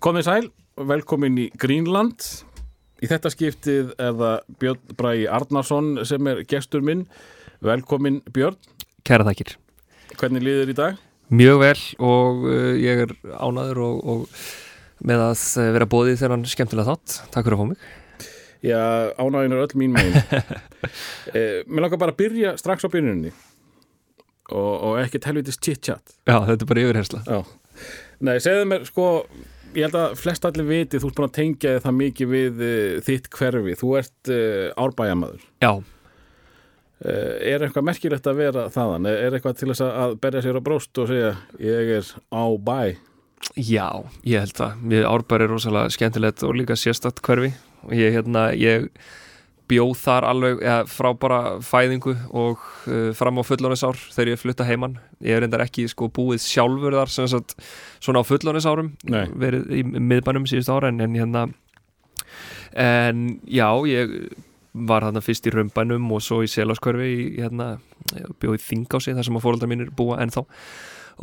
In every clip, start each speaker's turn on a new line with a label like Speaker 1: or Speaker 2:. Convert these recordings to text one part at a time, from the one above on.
Speaker 1: Komið sæl, velkomin í Greenland. Í þetta skiptið er það Björn Bræi Arnarsson sem er gestur minn. Velkomin Björn.
Speaker 2: Kæra þakkir.
Speaker 1: Hvernig líður í dag?
Speaker 2: Mjög vel og uh, ég er ánaður og, og með að vera bóðið þegar hann skemmtilega þátt. Takk fyrir að fá mig.
Speaker 1: Já, ánægin er öll mín megin. eh, mér langar bara að byrja strax á byrjunni og, og ekkert helvitist chit-chat.
Speaker 2: Já, þetta er bara yfirhersla.
Speaker 1: Já. Nei, segðu mér sko, ég held að flest allir viti, þú ert búin að tengja það mikið við uh, þitt hverfi. Þú ert uh, árbæjamaður.
Speaker 2: Já.
Speaker 1: Uh, er eitthvað merkilegt að vera þaðan? Er, eitthvað til þess að berja sér á bróst og segja ég er á bæ?
Speaker 2: Já, ég held það. Árbæri er rosalega skemmtilegt og líka sérstatt hverfi og ég, hérna, ég bjóð þar alveg ja, frá bara fæðingu og uh, fram á fullónisár þegar ég flutta heimann. Ég er reyndar ekki sko búið sjálfur þar sagt svona á fullónisárum verið í miðbænum síðust ára en, en hérna en já, ég var þarna fyrst í römbænum og svo í selaskörfi í hérna, bjóð í Þingási þar sem að fóröldar mínir búa ennþá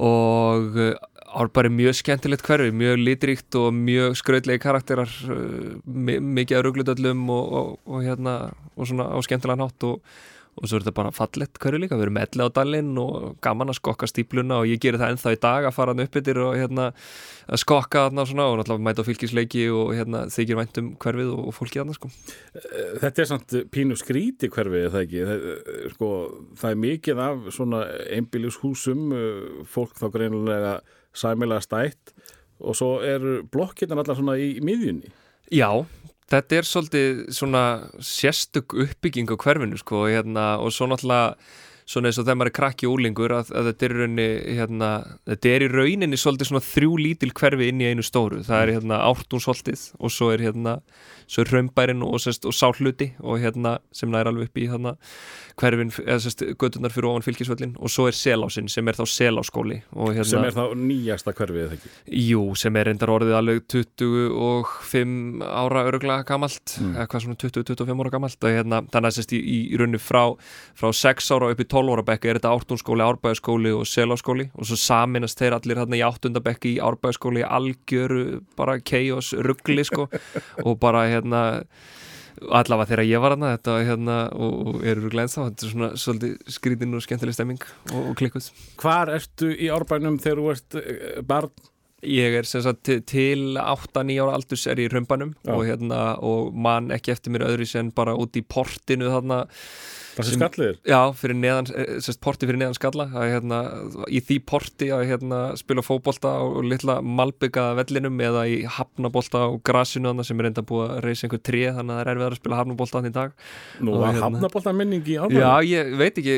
Speaker 2: og árbæri mjög skemmtilegt hverfi, mjög litríkt og mjög skrautlegi karakterar mikið af rugglutöllum og, og, og hérna og svona á skemmtilega nátt og, og svo er þetta bara fallett hverfi líka, við erum elli á dalinn og gaman að skokka stípluna og ég gerir það ennþá í dag að fara hann upp yfir og hérna að skokka þarna svona og náttúrulega mæta fylgisleiki og hérna þykir væntum hverfið og fólkið þarna sko.
Speaker 1: Þetta er samt pínu skríti hverfið, það ekki? Það, sko, það er mikið af svona einbílushúsum, fólk þá greinilega sæmilega stætt og svo eru blokkirna allar svona í, í miðjunni.
Speaker 2: Já, þetta er svolítið svona sérstök uppbygging á hverfinu sko hérna, og svo náttúrulega svona eins og þegar maður er krakki úlingur að, að þetta, er rauninni, hérna, þetta er í rauninni svolítið svona þrjú lítil hverfi inn í einu stóru það er hérna ártúnsholtið og svo er hérna svo er raumbærin og, og, og sáhluti og hérna sem næri alveg upp í hérna hverfin, eða sérst, gödunar fyrir ofan fylgisvöllin og svo er selásin sem er þá seláskóli
Speaker 1: hérna, sem er þá nýjasta hverfið, ekki?
Speaker 2: Jú, sem er reyndar orðið alveg 25 ára örugla gamalt, mm. eða hvað svona 20-25 ára gamalt og hérna, þannig að sérst í, í rauninu frá, frá 6 ára upp í 12 ára bekka er þetta ártúnskóli, árbæðaskóli og seláskóli. Og svo saminast þeir allir hérna í áttundabekki í árbæðaskóli algjöru bara keios ruggli sko. Og bara hérna allavega þegar ég var hérna, þetta hérna og eru glænst á, þetta er svona svolítið skrítinn og skemmtileg stemming og, og klikkuð.
Speaker 1: Hvar ertu í árbænum þegar þú ert barn?
Speaker 2: Ég er sem sagt til 8-9 ára aldurs er ég í römbanum og hérna og mann ekki eftir mér öðru sem bara út í portinu þarna
Speaker 1: Það sem skallir?
Speaker 2: Já, fyrir neðan, sérst porti fyrir neðan skalla að hérna, í því porti að hérna spila fókbólta og litla malbyggaða vellinum eða í hafnabólta og grasinu þannig sem er enda búið að reysa einhver tré þannig að það er erfið að spila hafnabólta þannig í dag
Speaker 1: Nú, að hérna, hafnabólta minning í álmæðinu?
Speaker 2: Já, ég veit ekki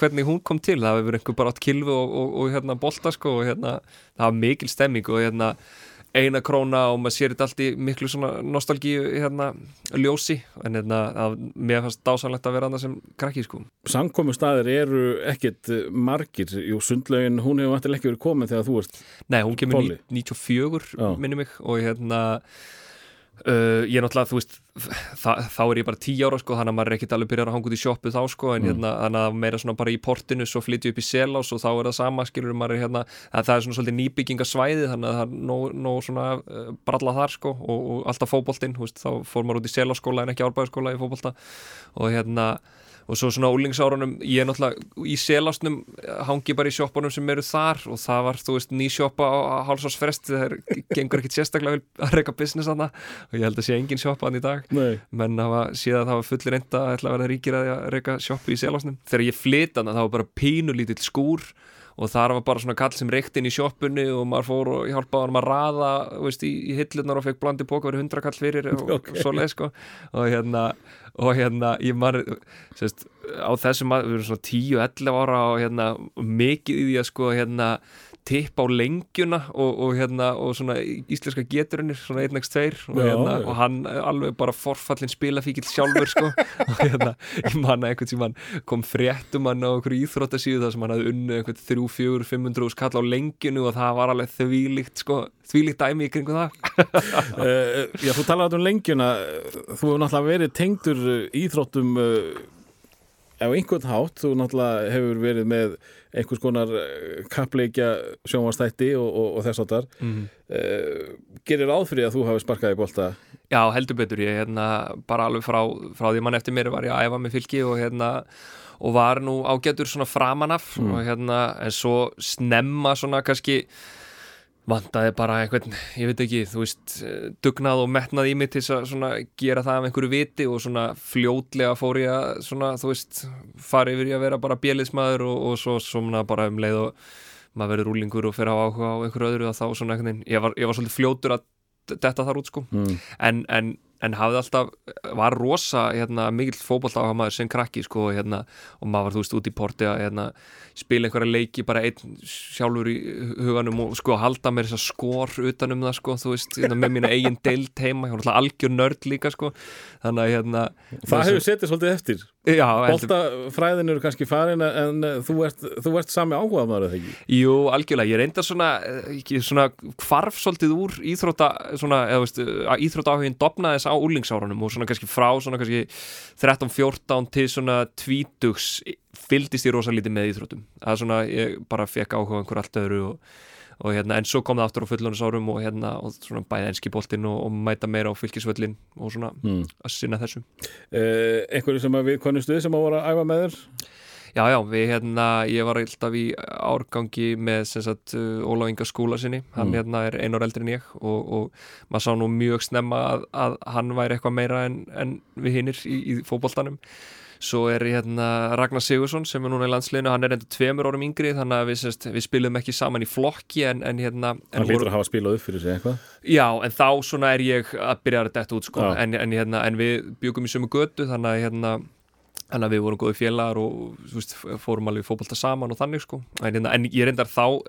Speaker 2: hvernig hún kom til, það hefur einhver bara átt kilvu og, og, og hérna bólta sko og hérna það var mikil stemming og hérna eina króna og maður sér þetta allt í miklu svona nostalgíu hérna ljósi. En hérna að mér fannst dásanlegt að vera annað sem krakki sko.
Speaker 1: Samkomi staðir eru ekkit margir. Jú sundlaugin, hún hefur vantilega ekki verið komin þegar þú ert
Speaker 2: Nei, hún kemur 94 minni mig og hérna Uh, ég er náttúrulega, þú veist þa þá er ég bara tí ára sko þannig að maður er ekkert alveg byrjar að hanga út í sjópu þá sko en mm. hérna, meira svona bara í portinu svo flytju upp í selás og þá er það sama skilur maður er hérna, það er svona svolítið nýbyggingasvæði þannig að það er nóg, nóg svona uh, bralla þar sko og, og alltaf fókbóltinn þá fór maður út í seláskóla en ekki árbæðarskóla í fókbólta og hérna og svo svona úlingsárunum, ég er náttúrulega í selásnum, hangi bara í sjópunum sem eru þar og það var, þú veist, ný sjópa á hálsásfrest, það gengur ekkit sérstaklega vel að reyka business aðna og ég held að sé engin sjópa aðn í dag.
Speaker 1: Nei.
Speaker 2: menn hafa síðan það var fullir enda að verða ríkir að reyka sjópu í selásnum þegar ég flyt aðna, það var bara pínulítill skúr og þar var bara svona kall sem reykt inn í sjópunni og maður fór og hjálpaði hann að raða veist, í, í hillunar og fekk blandi pók verið hundra kall fyrir og, okay. og svo leið sko og hérna og hérna ég maður sérst, á þessum við erum svona 10-11 ára og hérna mikið í því að sko hérna tipp á lengjuna og, og hérna og svona íslenska geturinnir svona 1x2 og, hérna, og hann alveg bara forfallin spilafíkil sjálfur sko. Og hérna ég manna einhvern sem hann kom fréttum hann á einhverju íþróttasíðu þar sem hann hafði unnu einhvern 3-4-500 skall á lengjunu og það var alveg þvílíkt sko þvílíkt dæmi í kringu það.
Speaker 1: Uh, Já þú talaði um lengjuna. Þú hefur náttúrulega verið tengdur íþróttum uh, á einhvern hátt, þú náttúrulega hefur verið með einhvers konar eh, kappleikja sjónvastætti og, og, og þess áttar
Speaker 2: mm.
Speaker 1: uh, gerir áfrið að þú hafi sparkað í bolta
Speaker 2: Já, heldur betur ég hérna bara alveg frá, frá því mann eftir mér var ég að æfa með fylki og hérna og var nú ágætur svona framanaf
Speaker 1: Mm.
Speaker 2: og hérna en svo snemma svona kannski vandaði bara einhvern, ég veit ekki, þú veist dugnað og metnað í mig til að gera það af einhverju viti og svona fljótlega fór ég að svona, þú veist fara yfir í að vera bara bjöliðsmaður og, og svo svona bara um leið og maður verður rúlingur og fyrir á áhuga á einhverju öðru og þá svona veginn, ég var, ég var svolítið fljótur að detta þar út sko
Speaker 1: mm.
Speaker 2: en, en, en hafði alltaf var rosa hérna, mikill fótboll á maður sem krakki sko, hérna, og maður var þú veist út í porti að hérna, spila einhverja leiki bara einn sjálfur í huganum og sko halda mér þess að skor utanum það sko, þú veist, hérna, með mína eigin deilt heima, ég var alltaf algjör nörd líka sko, þannig að hérna
Speaker 1: Það hefur setið svolítið eftir Boltafræðin eru kannski farin en þú ert, þú ert sami áhuga maður eða ekki?
Speaker 2: Jú, algjörlega, ég reynda svona, eh, svona hvarf svolítið úr íþrótta svona, eða veist, íþrótta áhugin dopnaði þess á úlingsárunum og svona kannski frá svona kannski 13-14 til svona tvítugs fyldist ég rosa lítið með íþróttum. Það er svona, ég bara fekk áhuga einhver allt öðru og, og hérna, en svo kom það aftur á fullónusárum og hérna, og svona bæði enski boltinn og, og mæta meira á fylkisvöllin og svona
Speaker 1: mm.
Speaker 2: að sinna þessu
Speaker 1: uh, Einhverju sem að við konumstuði sem að voru að æfa með þér
Speaker 2: Já, já, við hérna, ég var alltaf í árgangi með sem sagt uh, Ólaf Inga skúla sinni, hann
Speaker 1: Mm.
Speaker 2: hérna er einor eldri en ég og, og maður sá nú mjög snemma að, að hann væri eitthvað meira en, en við hinnir í, í fótboltanum svo er hérna Ragnar Sigursson sem er núna í landsliðinu, hann er enda tveimur árum yngri þannig að við, semst, við spilum ekki saman í flokki en, en hérna en
Speaker 1: Hann lítur að hafa spilað upp fyrir sig eitthvað.
Speaker 2: Já, en þá svona er ég að byrja að detta út sko, en, en, hérna, en við byggum í sömu götu þannig að hérna Þannig að við vorum góði félagar og veist, fórum alveg í fótbolta saman og þannig sko. En, hérna, en ég reyndar þá,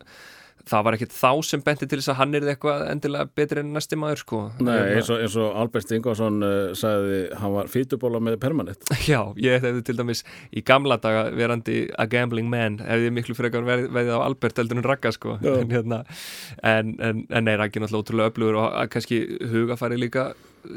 Speaker 2: það var ekkert þá sem benti til þess að hann er eitthvað endilega betri en næsti maður sko.
Speaker 1: Nei,
Speaker 2: Hérna,
Speaker 1: eins og, eins og Albert Ingvarsson uh, sagði hann var fýtubóla með permanent
Speaker 2: Já, ég hefði til dæmis í gamla daga verandi a gambling man hefði miklu frekar veið, veið á Albert heldur en Ragga sko. En, hérna, en, en, en nei, er náttúrulega ótrúlega öflugur og að kannski hugafæri líka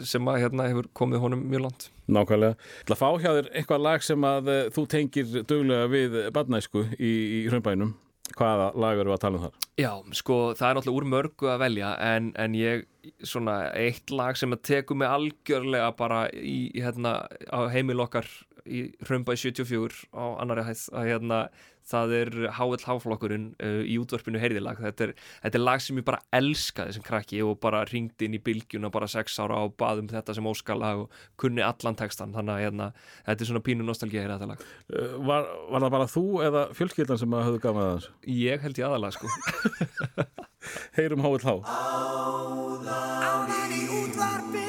Speaker 2: sem að hérna hefur komið honum mjög langt.
Speaker 1: Nákvæmlega. Það fá hjá þér eitthvað lag sem að uh, þú tengir duglega við badnæsku í, í hraumbænum. Hvaða lag eru að tala um þar?
Speaker 2: Já, sko, það er náttúrulega úr mörgu að velja en, en ég, svona, eitt lag sem að teku mig algjörlega bara í, hérna, á heimil okkar í Hrömbæ 74 á annari hæð að hérna, það er HLH-flokkurinn uh, í útvarpinu heyrðilag þetta er, þetta er lag sem ég bara elskaði sem krakki og bara ringdi inn í bylgjuna bara sex ára og baðum þetta sem óskalag og kunni allan textan þannig að hérna, þetta er svona pínu nostalgía í þetta lag
Speaker 1: Uh, var, var það bara þú eða fjölskyldan sem að höfðu gaman að þessu?
Speaker 2: Ég held ég aðalega sko
Speaker 1: Heyrum há.
Speaker 3: Áðan í útvarpinu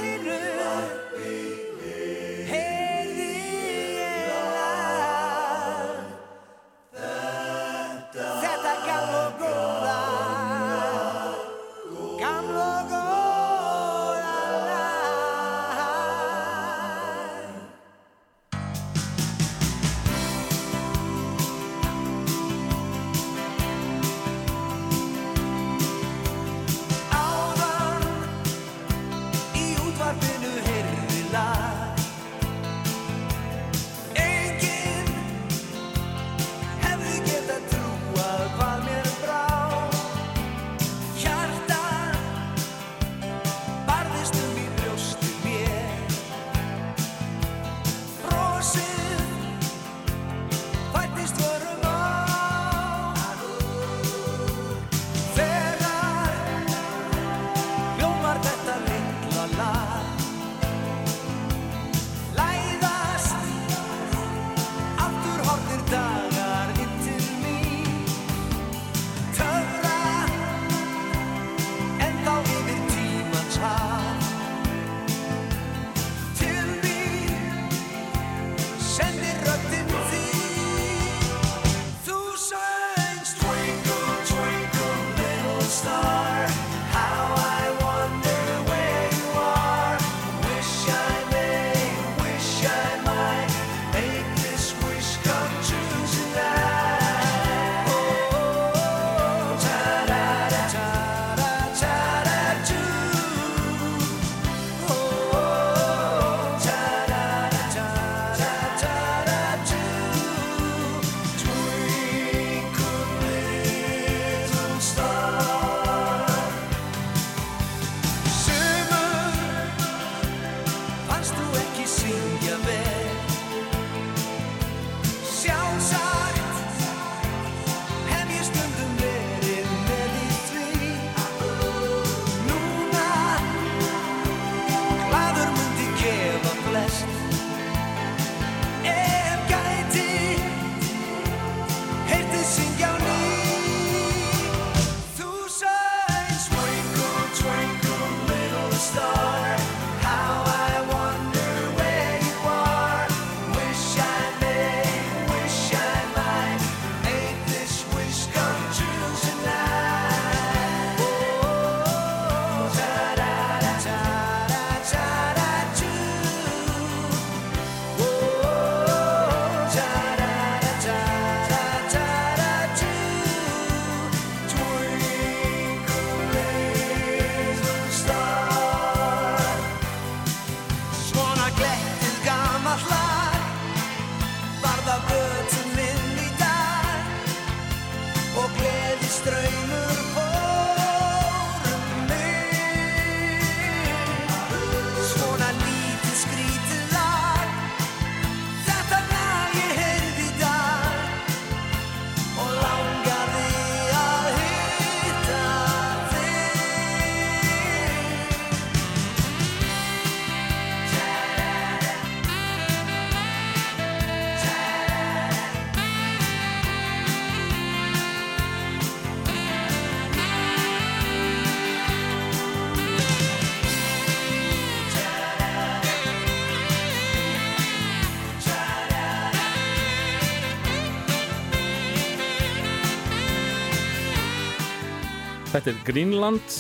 Speaker 3: Þetta
Speaker 1: er Greenland.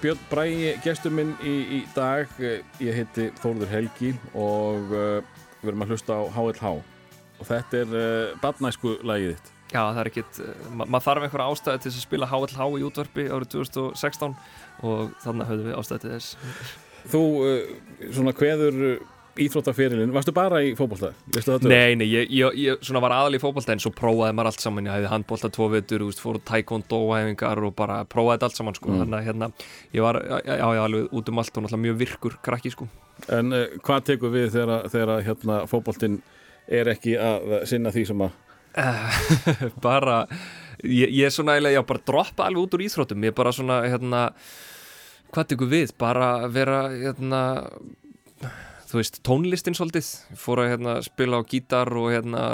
Speaker 1: Björn Bræi, gestur minn í, í dag. Ég heiti Þórður Helgi og uh, við erum að hlusta á HLH og þetta er uh, badnæsku lagið þitt.
Speaker 2: Já, það er ekkit, uh, ma maður þarf einhverja ástæði til að spila HLH í útvarpi árið 2016 og þannig höfðum við ástæði til þess.
Speaker 1: Þú uh, svona kveður uh, íþróttaferilin, varstu bara í þetta?
Speaker 2: Nei, nei, ég, ég, ég svona var aðal í fótbolta en svo prófaði maður allt saman, ég hefði handbolta tvo veist, fór taekwondo hefingar og bara prófaði þetta allt saman, sko,
Speaker 1: Mm.
Speaker 2: þannig að hérna, ég var, já, já, alveg út um allt og náttúrulega mjög virkur krakki, sko.
Speaker 1: En uh, hvað tekur við þegar, þegar hérna, fótboltin er ekki að sinna því sem að
Speaker 2: bara, ég, ég er svona já, bara droppa alveg út úr íþróttum, ég bara svona, hérna, hvað tekur við, bara vera, hérna, þú veist, tónlistin svolítið, fór að hérna, spila á gítar og hérna,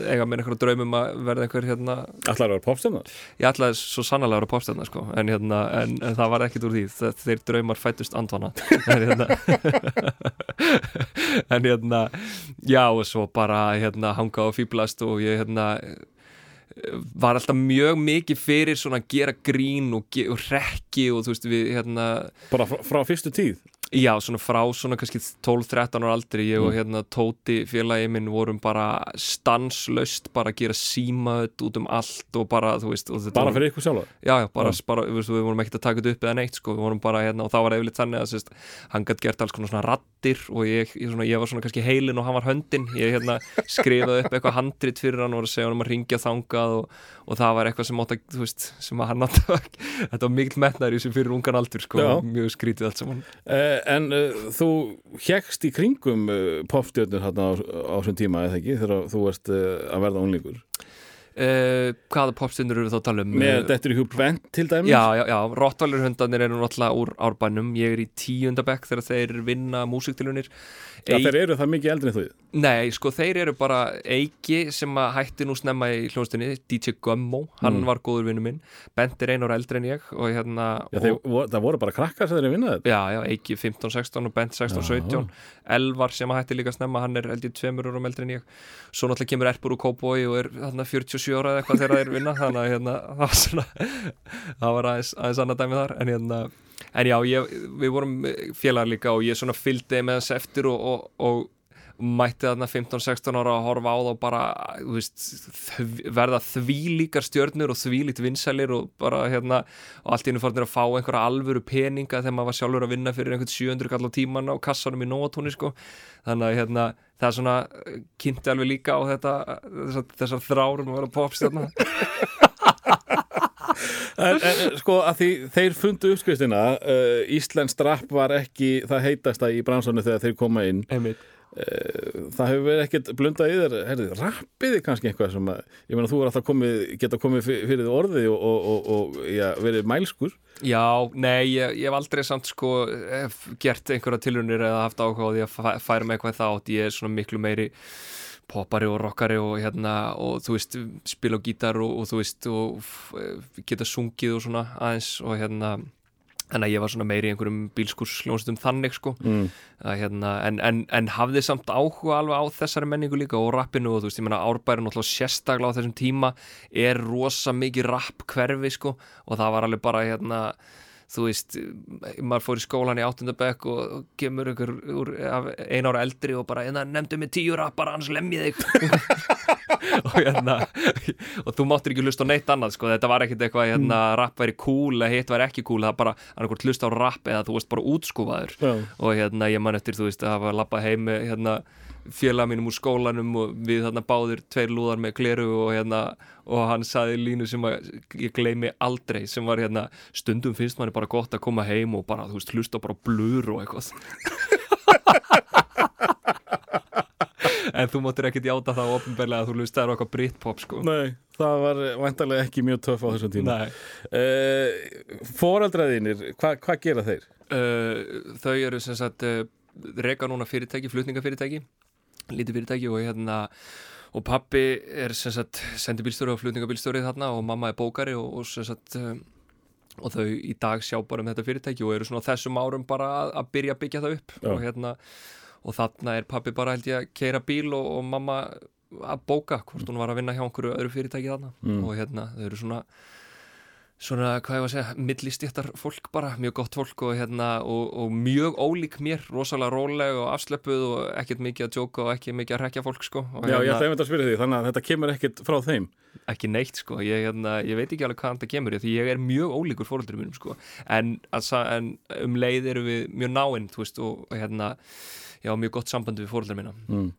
Speaker 2: eiga mér einhverja draumum að verða einhver, hérna,
Speaker 1: allar að vera popstjarna?
Speaker 2: ég ætlaði svo sannlega að vera popstjarnar sko, en, hérna, en, en það var ekkit úr því Þe, þeir draumar fættust andvana en hérna en hérna já og svo bara hérna hanga og fýblast og ég hérna var alltaf mjög mikið fyrir svona að gera grín og, og rekki og þú veist við hérna
Speaker 1: Bara frá, frá fyrstu tíð?
Speaker 2: Já, svona frá svona kannski 12-13 ára aldri ég og
Speaker 1: Mm.
Speaker 2: hérna Tóti félagi minn vorum bara stanslaust bara að gera símaðut út um allt og bara, þú veist
Speaker 1: Bara fyrir ykkur sjálfa?
Speaker 2: Já, já, bara,
Speaker 1: Já.
Speaker 2: bara við, veist, við vorum ekkert að taka þetta upp eða neitt sko, við vorum bara hérna og það var yfirleitt þannig að sérst, hann gætt gert alls konar svona rattir og ég, ég, svona, ég var svona kannski heilin og hann var höndin ég hérna skrifaði upp eitthvað handrit fyrir hann og var að segja hann um að ringja þangað og, og það var eitthvað sem átt að, þú veist, sem að hann átt að þetta var mikill metnaður í sem fyrir ungan aldur sko,
Speaker 1: Já.
Speaker 2: mjög skrítið allt saman
Speaker 1: Uh, en uh, þú hjekst í kringum uh, popstjörnur hérna á, á þessum tíma, eða ekki, þegar þú ert að verða unlingur.
Speaker 2: Uh, Hvaða popstundur eru þá að tala um?
Speaker 1: Með
Speaker 2: Eh,
Speaker 1: Dettur í hug Bent til dæmis?
Speaker 2: Já, já, já, Rottvalur hundarnir eru náttúrulega úr árbænum Ég er í tíundabekk þegar þeir vinna músiktilunir
Speaker 1: Já, þeir eru það mikið eldri en þú.
Speaker 2: Nei, sko, þeir eru bara Eiki sem hætti nú snemma í hljónstinni DJ Gummo, hann
Speaker 1: Mm.
Speaker 2: var góður vinnu minn Bent er einu ára eldri en ég og hérna
Speaker 1: Já,
Speaker 2: og,
Speaker 1: þeir, vo- það voru bara krakkar sem þeir eru þetta.
Speaker 2: já, já, Eiki 15-16 og Bent 16-17 Elvar sem hætti líka snemma, hann er ég tveimur árum eldri en ég Svo náttúrulega kemur Erpur og Kóboi og er þarna 47 ára eða eitthvað þegar þeir vinna þannig að hérna, það það var aðeins, aðeins annað dæmi þar en hérna, en já, ég, við vorum félagar líka og ég svona fylgdi með þess eftir og, og, og mætti þarna 15-16 ára að horfa á þá bara, þú veist þv, verða því líkar stjörnur og því lít vinsælir og bara hérna og allt í einu farnir að fá einhverja alvöru peninga þegar maður var sjálfur að vinna fyrir einhvern 700 kall á tíman á kassanum í Nóatúni sko. Þannig að hérna, það er svona eh, kynnti alveg líka á þetta þessar, þessar þrárum að vera popstjörna
Speaker 1: En, en sko, að því þeir fundu uppskristina, uh, Íslands drapp var ekki það heitasta í bransannu þegar þeir koma inn. Uh, það hefur verið ekkert blundað í þér, herrið, rappiði kannski eitthvað sem að, ég meina þú er alltaf komið, geta komið fyr- fyrir orðið og, og, og, og já, verið mælskur.
Speaker 2: Já, nei, ég, ég hef aldrei samt sko hef gert einhverja tilunir eða haft áhuga á því að fæ- færa mig eitthvað þátt ég er svona miklu meiri poppari og rockari og hérna og þú veist, spila á gítar og, og þú veist og f- geta sungið og svona aðeins og hérna en að ég var svona meiri í einhverjum bílskursljónstum þannig sko
Speaker 1: Mm.
Speaker 2: að, hérna, en, en, en hafði samt áhuga alveg á þessari menningu líka og rappinu og þú veist, ég meina árbærin náttúrulega sérstaklega á þessum tíma er rosa mikið rapp hverfi sko og það var alveg bara hérna þú veist, maður fór í skólan í áttundabekk og, og kemur ykkur úr, af ein ára eldri og bara hérna, nefndu mig tíu rappar, annars lemmi þig. Og hérna og þú máttir ekki hlusta á neitt annað sko, þetta var ekkit eitthvað, hérna, rapp væri cool eða hitt væri ekki cool, það bara annarkvort hlusta á rapp eða þú veist bara útskúfaður.
Speaker 1: Já.
Speaker 2: og hérna ég man eftir þú veist að hafa lappað heim með hérna félag mínum úr skólanum og við þarna báðir tveir lúðar með kleru og hérna og hann saði línu sem að ég gleymi aldrei sem var hérna stundum finnst manni bara gott að koma heim og bara þú veist hlusta bara blur og eitthvað en þú máttir ekkert játa það ofinberlega að þú hlustaður eitthvað Britpop sko
Speaker 1: Nei, það var vantarlega ekki mjög töff á þessum tíma.
Speaker 2: Nei.
Speaker 1: Uh, Fóreldraðinir, hvað hva gera þeir?
Speaker 2: Uh, þau eru sem sagt uh, reka núna fyrirtæki, flutningafyrirtæki lítið fyrirtæki og hérna og pappi er sem sagt sendibílstjóri og flutningabílstjóri þarna og mamma er bókari og, og sem sagt uh, og þau í dag sjá bara um þetta fyrirtæki og eru svona þessum árum bara að, að byrja að byggja það upp
Speaker 1: Já.
Speaker 2: og hérna og þarna er pappi bara held ég að keira bíl og, og mamma að bóka hvort hún var að vinna hjá einhverju öðru fyrirtæki þarna
Speaker 1: Mm.
Speaker 2: og hérna þau eru svona svona, hvað ég var að segja, millistjættar fólk bara, mjög gott fólk og, hérna, og, og mjög ólík mér, rosalega róleg og afslöpuð og ekkert mikið að djóka og ekki mikið að rekja fólk sko og,
Speaker 1: Já, ég
Speaker 2: hérna,
Speaker 1: ætla einmitt að spyrja því, þannig að þetta kemur ekkit frá þeim.
Speaker 2: ekki neitt sko, ég, hérna, ég veit ekki alveg hvaðan það kemur því ég er mjög ólíkur fóröldur mínum sko en, alsa, en um leið eru við mjög náinn, þú veist, og, hérna já, mjög gott samband við fóröldur mína
Speaker 1: Mm.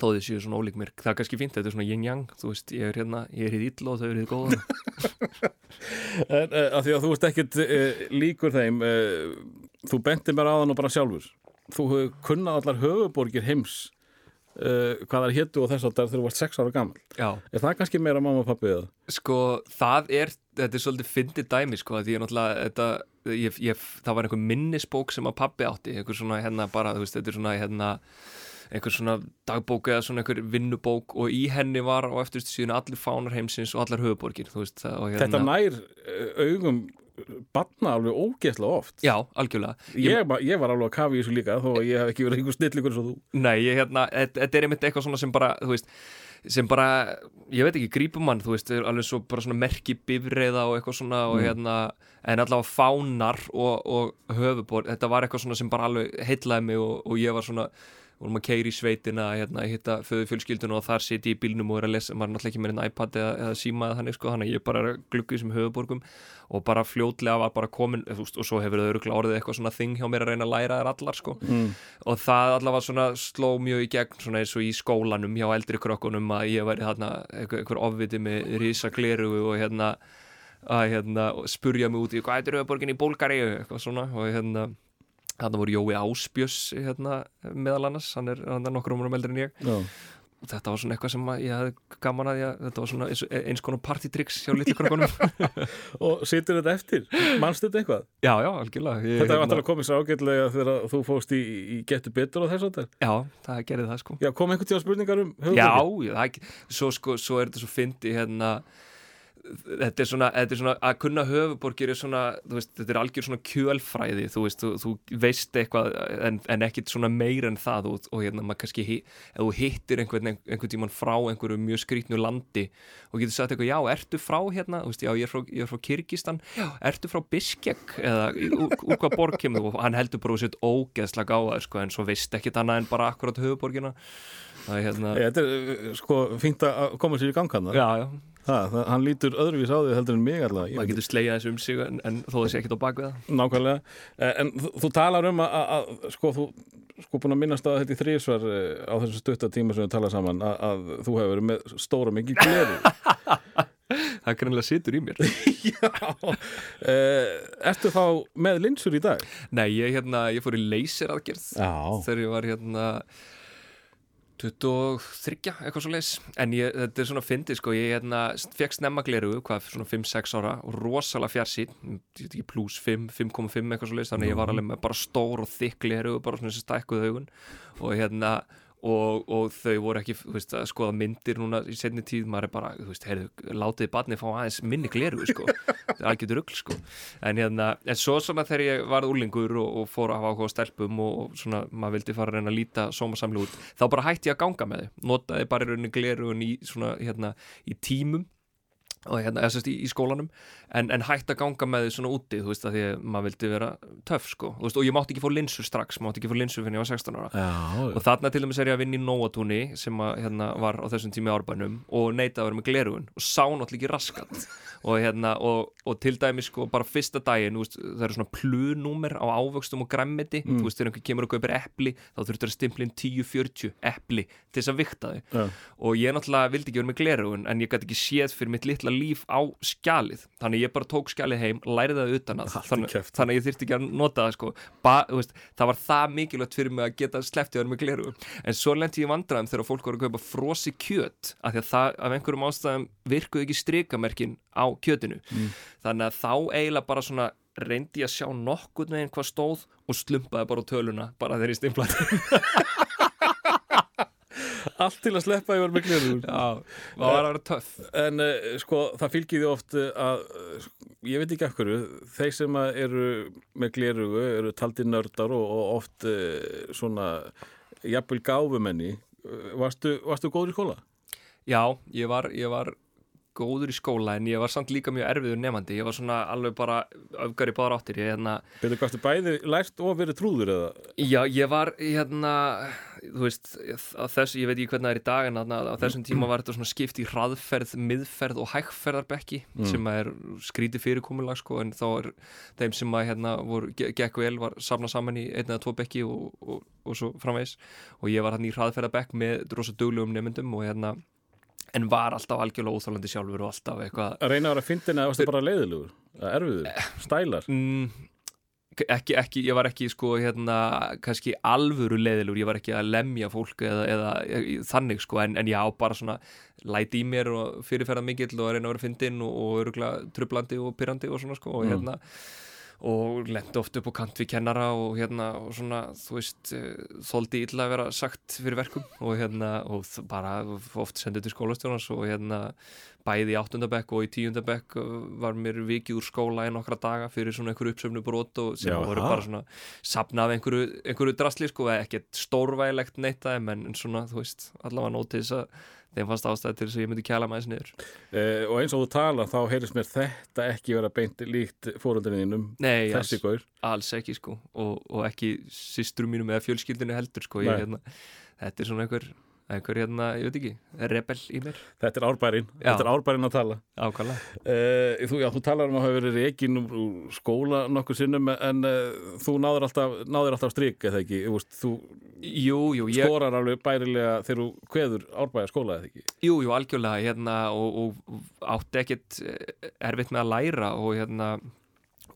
Speaker 2: Þó þið séu svona ólík mér, það er kannski fínt þetta er svona yin-yang, þú veist, ég er hérna ég er hið illa og þau eru hið góða
Speaker 1: En að því að þú ert ekkit uh, líkur þeim, uh, þú benti mér á þann og bara sjálfur. Þú hefur kunnað allar höfuborgir heims uh, hvað það héttu og þess að þegar þú varst sex ára gammal.
Speaker 2: já,
Speaker 1: Er það kannski meira mamma og pappi eða?
Speaker 2: sko, það er þetta er svolítið fyndið dæmi, sko því ég náttúrulega, þetta, ég, ég, það var einhver minnisbók sem að pappi átti einhver svona, hérna, bara, þú veist, þetta er svona, hérna einhver svona dagbók eða svona einhver vinnubók og í henni var á eftirstu síðan allir fánar heimsins og allar höfuborgir, veist, og hérna
Speaker 1: Þetta nær uh, augum batna alveg ógeðslega oft.
Speaker 2: Já, algjörlega
Speaker 1: Ég, ég, ég var alveg að kafi í þessu líka þó að ég hef ekki verið einhver snillingur eins og þú.
Speaker 2: Nei, ég, hérna, þetta er einmitt eitthvað svona sem bara, þú veist, sem bara, ég veit ekki, grípum mann, þú veist, alveg svo bara svona merki bifreiða og eitthvað svona og hérna, en allavega fánar og, og höfubor, þetta var eitthvað svona sem bara alveg heitlaði mig og, og ég var svona, vorum að keiri í sveitina, hérna, hitta föðu fjölskyldun og þar siti í bílnum og er að lesa, maður er náttúrulega ekki með einn iPad eða, eða síma eða þannig, sko, þannig að ég bara í þessum höfuborgum og bara fljótlega var bara komin, þú veist, og svo hefur það öruglega orðið eitthvað svona þing hjá mér að reyna að læra þær allar, sko
Speaker 1: Mm.
Speaker 2: og það allavega svona sló mjög í gegn svona eins og í skólanum hjá eldri krökkunum að ég væri þarna einhver, ofviti með risa gleru og hérna að hérna spurja mig út í hvað er auðborgin í Bólgari eitthvað svona og hérna þarna voru Jói Áspjöss hérna meðal annars, hann er, hann er nokkur um eldri en ég
Speaker 1: Já.
Speaker 2: og þetta var svona eitthvað sem að ég hefði gaman að ég, þetta var svona eins, eins konar partytricks hjá litlu krökkunum
Speaker 1: Og situr þetta eftir? Manstu þetta eitthvað?
Speaker 2: já, já, algjörlega ég,
Speaker 1: Þetta er vantilega komið svo ágætlega þegar þú fóst í, í getur betur og þess að þetta.
Speaker 2: já, það gerði það sko
Speaker 1: Já, kom einhvern tíma spurningar um
Speaker 2: Já,
Speaker 1: höfuborgir?
Speaker 2: já, það, svo, sko, svo er þetta svo fyndi hérna þetta er svona, þetta er svona að kunna höfuborgir er svona, þú veist, þetta er algjör svona kjölfræði, þú veist, þú, þú veist eitthvað en, en ekkit svona meir en það og, og hérna, maður kannski ef þú hittir einhvern, einhvern tímann frá einhverju mjög skrýtnu landi og getur sagt eitthvað, já, ertu frá hérna, þú veist, já, ég er frá, ég er frá Kyrkistan já, ertu frá Biskek? Eða úr, úr hvað borg kemur og hann heldur bara úr sitt ógeðslega á það, sko, en svo veist ekkit annað en bara akkurat höfuborgina það er hérna,
Speaker 1: Þetta er uh, sko fínt að koma sér í gang hann.
Speaker 2: já, já
Speaker 1: Það, það, hann lítur öðruvís á því heldur en mig allavega.
Speaker 2: maður getur slegið þessu um sig en, en þó sé ekkert á bakvið það
Speaker 1: Nákvæmlega. Eh, En þú, þú talar um að, að, sko þú sko búin að minnast að þetta í þrísvar eh, á þessu stutta tíma sem við tala saman að, að þú hefur verið með stóra mikið gleru.
Speaker 2: það greinlega situr í mér
Speaker 1: Já. Eh, Ertu þá með linsur í dag?
Speaker 2: nei, ég, hérna, ég fór í leyseraðgerð þegar ég var hérna 23, eitthvað svo leys en ég, þetta er svona fyndið sko ég hérna, fekk snemma gleru, hvað, svona 5-6 ára og rosalega fjarsýn plus 5, 5,5 eitthvað svo leys þannig að ég var alveg með bara stór og þykk gleru bara svona þessi stækkuð augun. Og hérna og, og þau voru ekki veist, að skoða myndir núna í setni tíð maður er bara, þú veist, heyrðu, látiði barni fá aðeins minni gleru, sko. Það er algjörður rugl, sko. En hérna, en svo svona þegar ég varð úlingur og, og fór að hafa áhuga á stelpum og, og svona, maður vildi fara að reyna að líta sómasamli út, þá bara hætti ég að ganga með þau. Notaði bara í rauninni glerugun í svona, hérna, í tímum hérna, eða í, í skólanum. En, en hætt að ganga með því svona úti þú veist að því að maður vildi vera töff sko. Veist, og ég mátti ekki fá linsur strax, mátti ekki fá linsur fyrir ég var 16 ára.
Speaker 1: Já.
Speaker 2: og þarna til dæmis er ég að vinna í Nóatúni sem að, hérna, var á þessum tími árbænum og neitaði að vera með glerugun og sá náttúrulega ekki raskat. Og, hérna, og, og til dæmis sko bara fyrsta daginn þú veist, það eru svona plunúmer á ávöxtum og græmmiti þú veist þegar einhver kemur og kaupir epli þá þurftur að stimplin 10-40 epli til þess að vikta litla líf á skjalið. Þannig ég bara tók skjalið heim, lærið það utan að. Þannig, þannig ég þyrfti ekki að nota það sko. Ba, veist, það var það mikilvægt fyrir mig að geta sleppti að vera með glerugun en svo lendi ég í vandræðum þegar fólk voru að kaupa frosi kjöt af því að það af einhverjum ástæðum virkuði ekki strikamerkin á kjötinu. Þannig að þá eiginlega bara svona reyndi ég að sjá nokkurn veginn hvað stóð og slumpaði bara töluna bara þegar ég stimplaði
Speaker 1: Allt til að sleppa ég var með gleru.
Speaker 2: Já, það var að vera töff
Speaker 1: En uh, sko, það fylgir því oft uh, að, uh, ég veit ekki af hverju, þeir sem eru með glerugu eru taldi nördar og, og oft uh, svona jafnvel gáfumenni. Varstu, varstu góður í skóla?
Speaker 2: Já, ég var, ég var góður í skóla en ég var samt líka mjög erfiður nefandi ég var svona alveg bara öfgar í báðar áttir. Hérna,
Speaker 1: Betur gastu bæði lært og verið trúður eða?
Speaker 2: já, ég var hérna, þú veist þess, ég veit ekki hvernig það er í dag en á þessum tíma var þetta svona skipt í hraðferð miðferð og hægferðarbekki sem er skrítið fyrirkomulag sko, en þá er þeim sem að hérna voru, ge- gekk vel var safnað saman í einn eða tvo bekki og, og, og svo framvegis. Og ég var hann í hraðferðarbekk með rosa duglegum nefndum og hérna en var alltaf algjörlega óþálandi sjálfur og alltaf eitthvað
Speaker 1: Að reyna að vera fyndin eða varstu bara leiðilegur? Eða Erfiður? Stælar?
Speaker 2: mm, ekki, ekki, ég var ekki sko hérna, kannski alvöru leiðilur ég var ekki að lemja fólk eða, eða þannig sko, en, en já, bara svona læti í mér og fyrirferða mikill og að reyna að vera fyndin og, og örgulega trublandi og pyrrandi og svona sko, og
Speaker 1: Mm.
Speaker 2: Og lendi oft upp á kant við kennara og hérna, og svona, þú veist eh, þoldi illa að vera sagt fyrir verkum. Og hérna, og bara oft sendið til skólastjónans og hérna bæði í áttundabekk og í tíundabekk uh, var mér vikið úr skóla í nokkra daga fyrir svona einhverju uppsöfnu brot og sem
Speaker 1: Já,
Speaker 2: voru bara svona sapna af einhverju, einhverju drasli sko, ekkert stórvægilegt neittaði en, en svona, þú veist, allavega nótið þess að þeim fannst ástæði til þess að ég myndi kæla maður niður.
Speaker 1: Eh, og eins og þú talar þá heyrðist mér þetta ekki vera beint líkt fóröldinniðinum
Speaker 2: Nei,
Speaker 1: þessi gaur.
Speaker 2: alls ekki sko. Og, og ekki systrum mínum eða fjölskyldinu heldur sko, ég, hérna, þetta er svona einhver, einhver hérna, ég veit ekki, rebel í mér.
Speaker 1: Þetta er árbærin,
Speaker 2: Já.
Speaker 1: þetta er árbærin að tala.
Speaker 2: Ákvæmlega
Speaker 1: uh, þú, já, þú talar um að hafa verið reikin úr, skóla nokkur sinnum en uh, þú náður alltaf, náður alltaf strik eða ekki, þú, þú
Speaker 2: Jú, jú, ég,
Speaker 1: skorar alveg bærilega þegar þú kveður árbæja skóla eða ekki?
Speaker 2: Jú, jú, algjörlega hérna, og, og átti ekkert eh, erfitt með að læra og hérna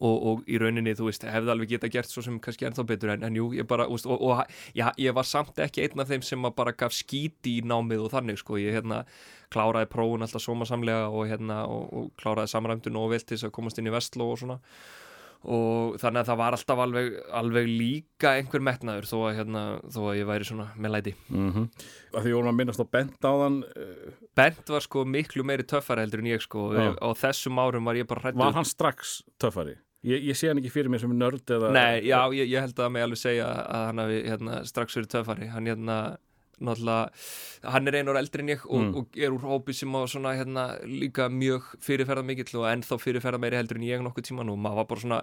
Speaker 2: og, og í rauninni, þú veist, hefði alveg geta gert svo sem kannski ennþá betur en, en jú, ég bara úst, og, og já, ég var samt ekki einn af þeim sem bara gaf skíti í námið og þannig sko, ég hérna kláraði prófun alltaf sómasamlega og hérna og, og kláraði samræmdun og vel til þess að komast inn í vestló og svona og þannig að það var alltaf alveg, alveg líka einhver metnaður þó að, hérna, þó að ég væri svona með læti
Speaker 1: mm -hmm. því vorum að minnast á bent á þann uh,
Speaker 2: Bent var sko miklu meiri töffari heldur en ég sko
Speaker 1: Já.
Speaker 2: á þessum árum var ég bara hrættur
Speaker 1: var hann strax töffari ég, ég sé hann ekki fyrir mér sem nörd eða
Speaker 2: Nei, já, ég, ég held að mig alveg segja að hann hafi hérna, strax verið töffari hann hérna hann er einur eldri en ég og,
Speaker 1: Mm.
Speaker 2: og er úr hópi sem á svona hérna líka mjög fyrirferða mikill og ennþá fyrirferða meiri heldur en ég nokkuð tíman og maður var bara svona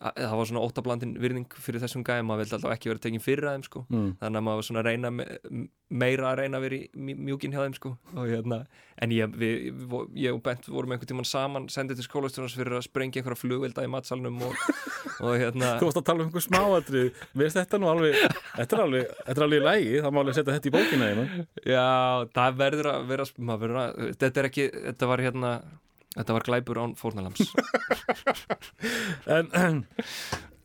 Speaker 2: það var svona óttablandin virðing fyrir þessum gæðum maður vildi alltaf ekki vera tekin fyrir að þeim sko.
Speaker 1: Mm.
Speaker 2: þannig að maður var svona að reyna me- meira að reyna að vera í mj- mjúkin hjá þeim sko. Og hérna, en ég, við, við, ég og Bent vorum einhvern tímann saman sendið til skólastjónars fyrir að sprengja einhverja flugvelda í matsalnum og, og hérna.
Speaker 1: Þú varst að tala um einhver smáatrið Veist þetta nú alveg Þetta er alveg, þetta er alveg í lægi Það má alveg setja þetta í bókina
Speaker 2: já, það verður að vera maður verður að, þetta er ekki, þetta var hérna þetta var glæpur án fórnalams
Speaker 1: En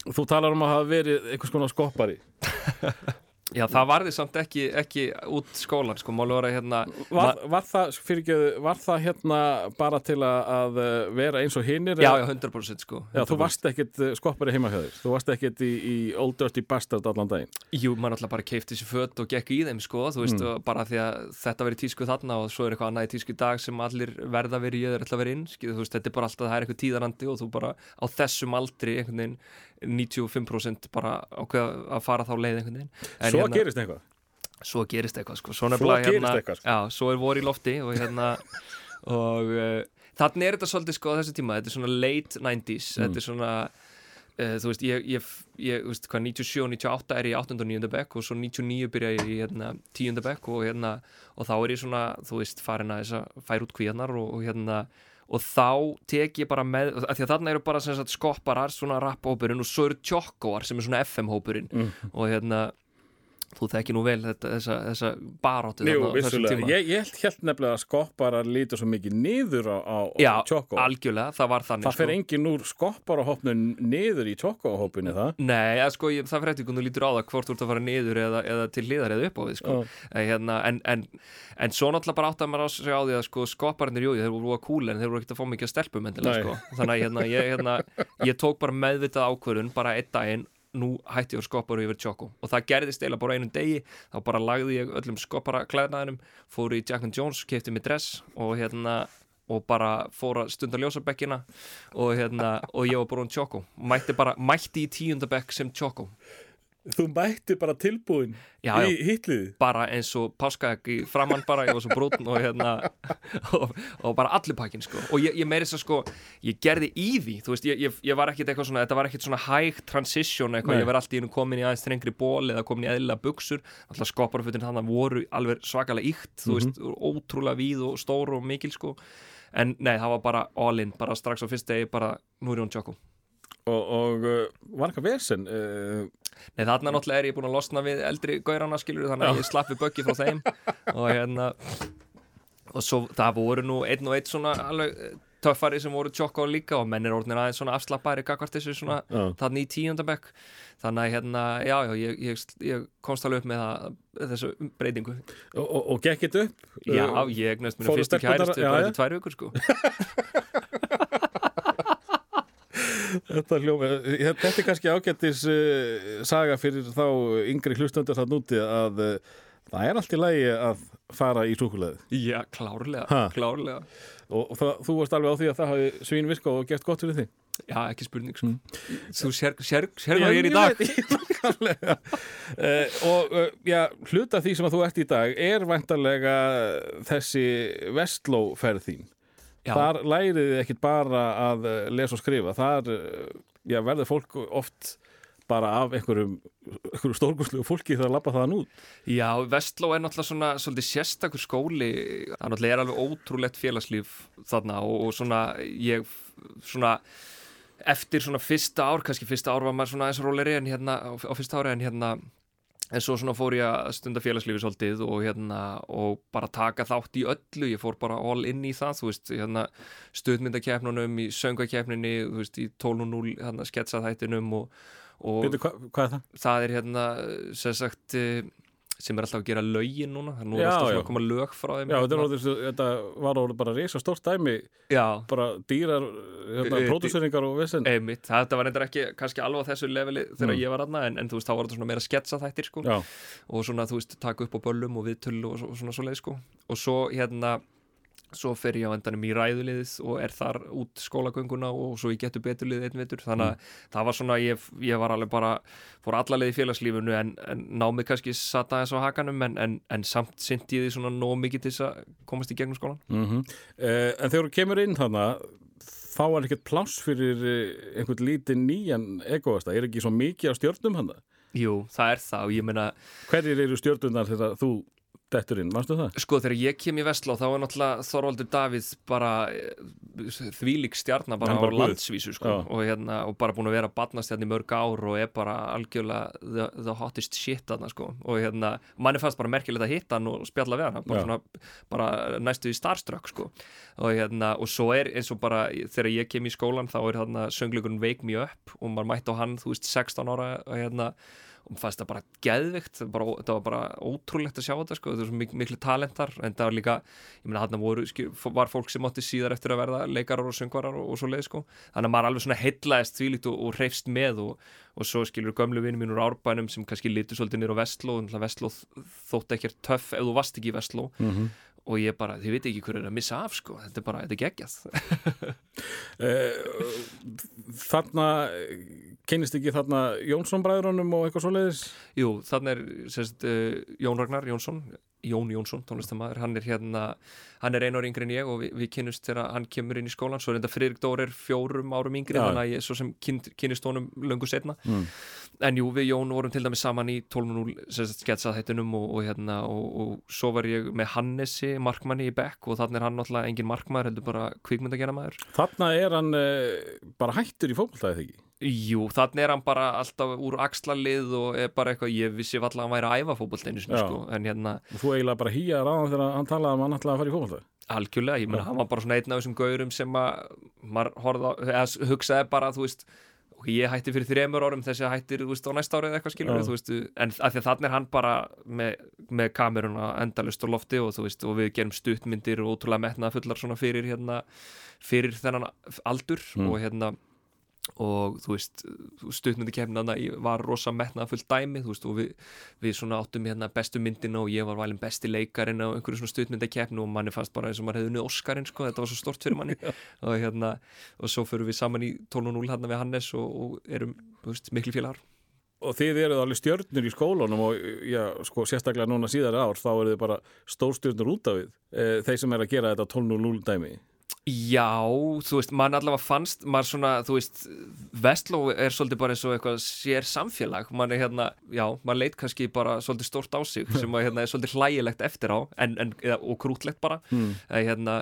Speaker 1: þú talar um að hafa verið einhvers konar skoppari
Speaker 2: já, það varði samt ekki, ekki út skólan sko, máli var að hérna
Speaker 1: Var, var það, fyrirgeðu, var það hérna bara til að, að uh, vera eins og hinnir?
Speaker 2: já, já, 100% sko
Speaker 1: Já, þú
Speaker 2: 100%.
Speaker 1: varst ekkit uh, skoppari heima hjá þér Þú varst ekkit í, í Old Dirty Bastard allan daginn
Speaker 2: Jú, maður alltaf bara keipti sér fött og gekk í þeim sko, þú veist,
Speaker 1: Mm.
Speaker 2: bara því að þetta verið tísku þarna og svo er eitthvað annað í tísku dag sem allir verða verið í ætla að vera inn, skil, þú veist, þetta er bara alltaf það er eitthvað tíðarandi og þú bara á þessum aldri einhvern veginn 95% bara ákveða að fara þá leið einhvern veginn. En
Speaker 1: Svo
Speaker 2: hérna,
Speaker 1: gerist eitthvað
Speaker 2: svo gerist eitthvað sko, svo,
Speaker 1: Svo gerist
Speaker 2: hérna,
Speaker 1: eitthvað, sko.
Speaker 2: Já, svo er vor í lofti og hérna og uh, þannig er þetta svolítið sko á þessu tíma, þetta er svona late 90s,
Speaker 1: Mm.
Speaker 2: þetta er svona uh, þú veist, ég, ég, ég þú veist, hvað, 97 og 98 er ég í 8. og 9. bekk og svo 99 byrja ég í hérna, 10. bekk og hérna, og þá er ég svona þú veist, farin að þess að færa út kvíðarnar og, og hérna og þá tek ég bara með, af því að þarna eru bara sagt skopparar, svona rap-hópurinn og svo eru tjokkóar sem er svona FM-hópurinn
Speaker 1: Mm.
Speaker 2: og hérna þú þekki nú vel þetta, þessa, þessa baráttu
Speaker 1: Jú, vissulega. Ég, ég held nefnilega að skopparar lítur svo mikið niður á, á,
Speaker 2: Já,
Speaker 1: Choco
Speaker 2: algjörlega, það var þannig
Speaker 1: Það fer engin úr skopparahopnum niður í Choco-hópinu það
Speaker 2: Nei, að, sko, ég, það fyrir eftir hvernig þú lítur á það hvort þú ert að fara niður eða, eða til hliðar eða upp á við sko. en, hérna, en, en, en svo náttúrulega bara átt að maður á sig á því að sko, skopparnir, jú, þeir voru að kúla en þeir voru ekkert að fá mikið að stelpum endilega sko. þannig hérna, ég, hérna, nú hætti ég að skoppar yfir tjóko og það gerðist eiginlega bara einum degi. Þá bara lagði ég öllum skoppara klæðnaðinum fór í Jack and Jones, kefti mig dress og hérna og bara fór að stunda ljósabekkina og hérna og ég var bara um tjóko mætti bara, mætti í tíundabekk sem tjóko
Speaker 1: þú mætti bara tilbúin
Speaker 2: Já, já.
Speaker 1: í hitliði
Speaker 2: bara eins og páskaegg í framann bara, ég var svo brúnn og hérna og, og bara allir pakkin sko. Og ég, ég meiri þess að sko, ég gerði í því þú veist, ég, ég, var ekkit eitthvað svona þetta var ekkit svona hæg transition eitthvað,
Speaker 1: Nei.
Speaker 2: ég var alltaf í einu komin í aðeins þrengri ból eða komin í eðlilega buksur, alltaf skopparfutin þannig voru alveg svakalega íkt þú veist, ótrúlega víð og stór og mikil sko, en nei, það var bara all in, bara strax á fyrst degi, bara nú er hún tjókum
Speaker 1: og, og uh, var eitthvað vesen uh,
Speaker 2: Nei, þarna náttúrulega er ég búin að losna við eldri gaurana skilur þannig að ég slappi böggi frá þeim. Og hérna og svo það voru nú einn og einn svona alveg eh, töffari sem voru tjokka og líka og menn er orðinir aðeins svona afslappari gagvart þessu svona
Speaker 1: Já.
Speaker 2: þarna í tíundabekk þannig að hérna, já, já, ég, ég, ég komst alveg upp með það, þessu breytingu.
Speaker 1: Og, og, og gekk þetta upp?
Speaker 2: Já,
Speaker 1: Uh,
Speaker 2: ég eignast mér fyrstu kæristu bara eftir tvær vikur sko
Speaker 1: Þetta, hljóma, þetta er kannski ágættis uh, saga fyrir þá yngri hlustendur það núti að uh, það er allt í lagi að fara í súkuleði
Speaker 2: Já, klárlega,
Speaker 1: Ha.
Speaker 2: klárlega.
Speaker 1: Og, og það, þú varst alveg á því að það hafi svín virkað og gert gott fyrir þig?
Speaker 2: Já, ekki spurning sko. Þú sér, hvað ég er í dag.
Speaker 1: uh, og uh, já, hluta því sem að þú ert í dag er vantarlega þessi vestlóferð þín
Speaker 2: Já.
Speaker 1: þar lærið þið ekkit bara að uh, lesa og skrifa. Þar uh, já, verður fólk oft bara af einhverjum, einhverjum stórgúslu fólki þegar labba þaðan út.
Speaker 2: Já, Vestló er náttúrulega svona svolítið sérstakur skóli, það náttúrulega er alveg ótrúlegt félagslíf þarna og, og svona ég svona eftir svona fyrsta ár, kannski fyrsta ár var maður svona eins og róleri en hérna á, á fyrsta ári en hérna en svo svona fór ég að stunda félagslífi svolítið og hérna og bara taka þátt í öllu, ég fór bara all in í það, þú veist, hérna stuðmyndakeppnunum, í söngvakeppninni, þú veist, í 12.0 hérna sketsaþættinum og, og
Speaker 1: Byrju, hva, hvað er það?
Speaker 2: það er hérna sem sagt eh, sem er alltaf að gera lögin núna það er nú
Speaker 1: Já,
Speaker 2: alltaf
Speaker 1: já.
Speaker 2: að koma lög frá þeim
Speaker 1: Já, þetta, er
Speaker 2: hérna.
Speaker 1: þetta var bara risa stórt dæmi
Speaker 2: já
Speaker 1: bara dýrar, hérna,
Speaker 2: Eh,
Speaker 1: pródúseringar og vesen
Speaker 2: einmitt, þetta var reyndar ekki kannski alveg á þessu leveli þegar
Speaker 1: Mm.
Speaker 2: ég var aðna en, en þú veist, þá var þetta svona meira sketsa þættir sko og svona, þú veist, taka upp á böllum og viðtöl og, og svona svo leið sko og svo hérna svo fer ég á endanum í ræðuliðið og er þar út skólagönguna og svo ég getur beturlið einn vetur. Þannig að það var svona, ég, ég var alveg bara fór allalegið í félagslífinu en, en námið kannski satt aðeins á hakanum en, en, en samt syndi ég því svona nóg mikið til þess að komast í gegnum skólan
Speaker 1: mm en þegar þú kemur inn þannig þá er ekkert pláss fyrir eh, einhvern lítinn nýjan egoasta, er ekki svo mikið á stjörnum hann
Speaker 2: Jú, það er það og ég meina
Speaker 1: hverjir eru stjörnunar þegar þú dettur inn, varstu það?
Speaker 2: Sko þegar ég kem í Vestló þá er náttúrulega Þorvaldur Davíð bara eh, þvílík stjarnar bara á
Speaker 1: bara guð.
Speaker 2: landsvísu sko. Og, hérna, og bara búin að vera badnast hérna í mörg ár og er bara algjörlega the, the hottest shit þarna sko. Og hérna manni fannst bara merkilegt að hitta hann og spjalla við hann bara, svona, bara næstu í starstruck sko. Og hérna og svo er eins og bara þegar ég kem í skólan þá er þarna söngleikurinn Wake Me Up og maður mætti á hann þú veist 16 ára og hérna og mér fannst það bara geðvikt það, bara, það var bara ótrúlegt að sjá þetta sko. það var svo mik miklu talentar en það var líka, ég meina hann voru var fólk sem átti síðar eftir að verða leikarar og söngvarar og, og svo leið sko. þannig að maður alveg svona heitlaðist þvílíkt og, og hreifst með og, og svo skilur gömlu vinni mín úr árbænum sem kannski litur svolítið nýr á Vestló og Vestló þótt ekkert töff ef þú varst ekki í Vestló
Speaker 1: Mm
Speaker 2: og ég bara, þið veit ekki hver er að missa af sko. þetta er bara, þetta er geggjað
Speaker 1: Eh, þarna kynist ekki þarna Jónsson bræðrunum og eitthvað svoleiðis?
Speaker 2: Jú, þannig er sérst, uh, Jón Ragnar Jónsson Jón Jónsson, tónlistamæður, hann er hérna hann er einu ári yngri en ég og við, við kynnust þegar hann kemur inn í skólan, svo er þetta Friðrik Dór er fjórum árum yngri, þannig að ég svo sem kyn, kynnist honum löngu setna
Speaker 1: Mm.
Speaker 2: En jú, við Jón vorum til dæmis saman í 12.0 sketsað þættinum og, og hérna og, og svo var ég með Hannesi markmanni í Beck og þannig er hann náttúrulega engin markmaður, heldur bara kvikmyndageramaður
Speaker 1: Þarna er hann uh, bara hættur í fótboltaðið ekki
Speaker 2: Jú, þannig er hann bara alltaf úr axlalið og er bara eitthvað, ég vissi valla að hann væri að æfa
Speaker 1: Já.
Speaker 2: sko, en hérna
Speaker 1: þú eiginlega bara hýjar á hann þegar hann talaði um að hann ætlaði að fara í fótboltaðið
Speaker 2: algjörlega, ég meina,
Speaker 1: Já.
Speaker 2: hann var bara svona einn af þessum gaurum sem að maður horfði á, eða hugsaði bara, þú veist ok, ég hætti fyrir þremur árum þessi hættir, þú veist, á næsta árið eitthvað skilur þú veist, en af því að þannig er hann bara með, með kameruna endalust á lofti og veist, og við gerum stuttmyndir og ótrúlega metnað fullar svona fyrir hérna, fyrir þennan aldur
Speaker 1: Mm.
Speaker 2: og hérna og þú veist, stuttmyndi kemnaðna var rosa metnað fullt dæmi veist, og við, við svona áttum hérna bestu myndina og ég var valin besti leikarinn á einhverju svona stuttmyndi kemnu og manni fannst bara eins og maður hefði unnið Óskarinn sko, þetta var svo stort fyrir manni. Og hérna, og svo fyrir við saman í 12.0 hérna við Hannes og, og erum, veist, miklu félagar.
Speaker 1: Og þið eruð alveg stjörnur í skólanum og já, sko, sérstaklega núna síðar ár þá eru þið bara stórstjörnur út af við e, þeir sem er að gera þetta 12.0 dæmi
Speaker 2: Já, þú veist, mann allavega fannst maður svona, þú veist Vestló er svolítið bara eins og eitthvað sér samfélag, mann er hérna, já maður leit kannski bara svolítið stórt á sig sem að hérna er svolítið hlægilegt eftir á en, en, og krútlegt bara mm. hérna,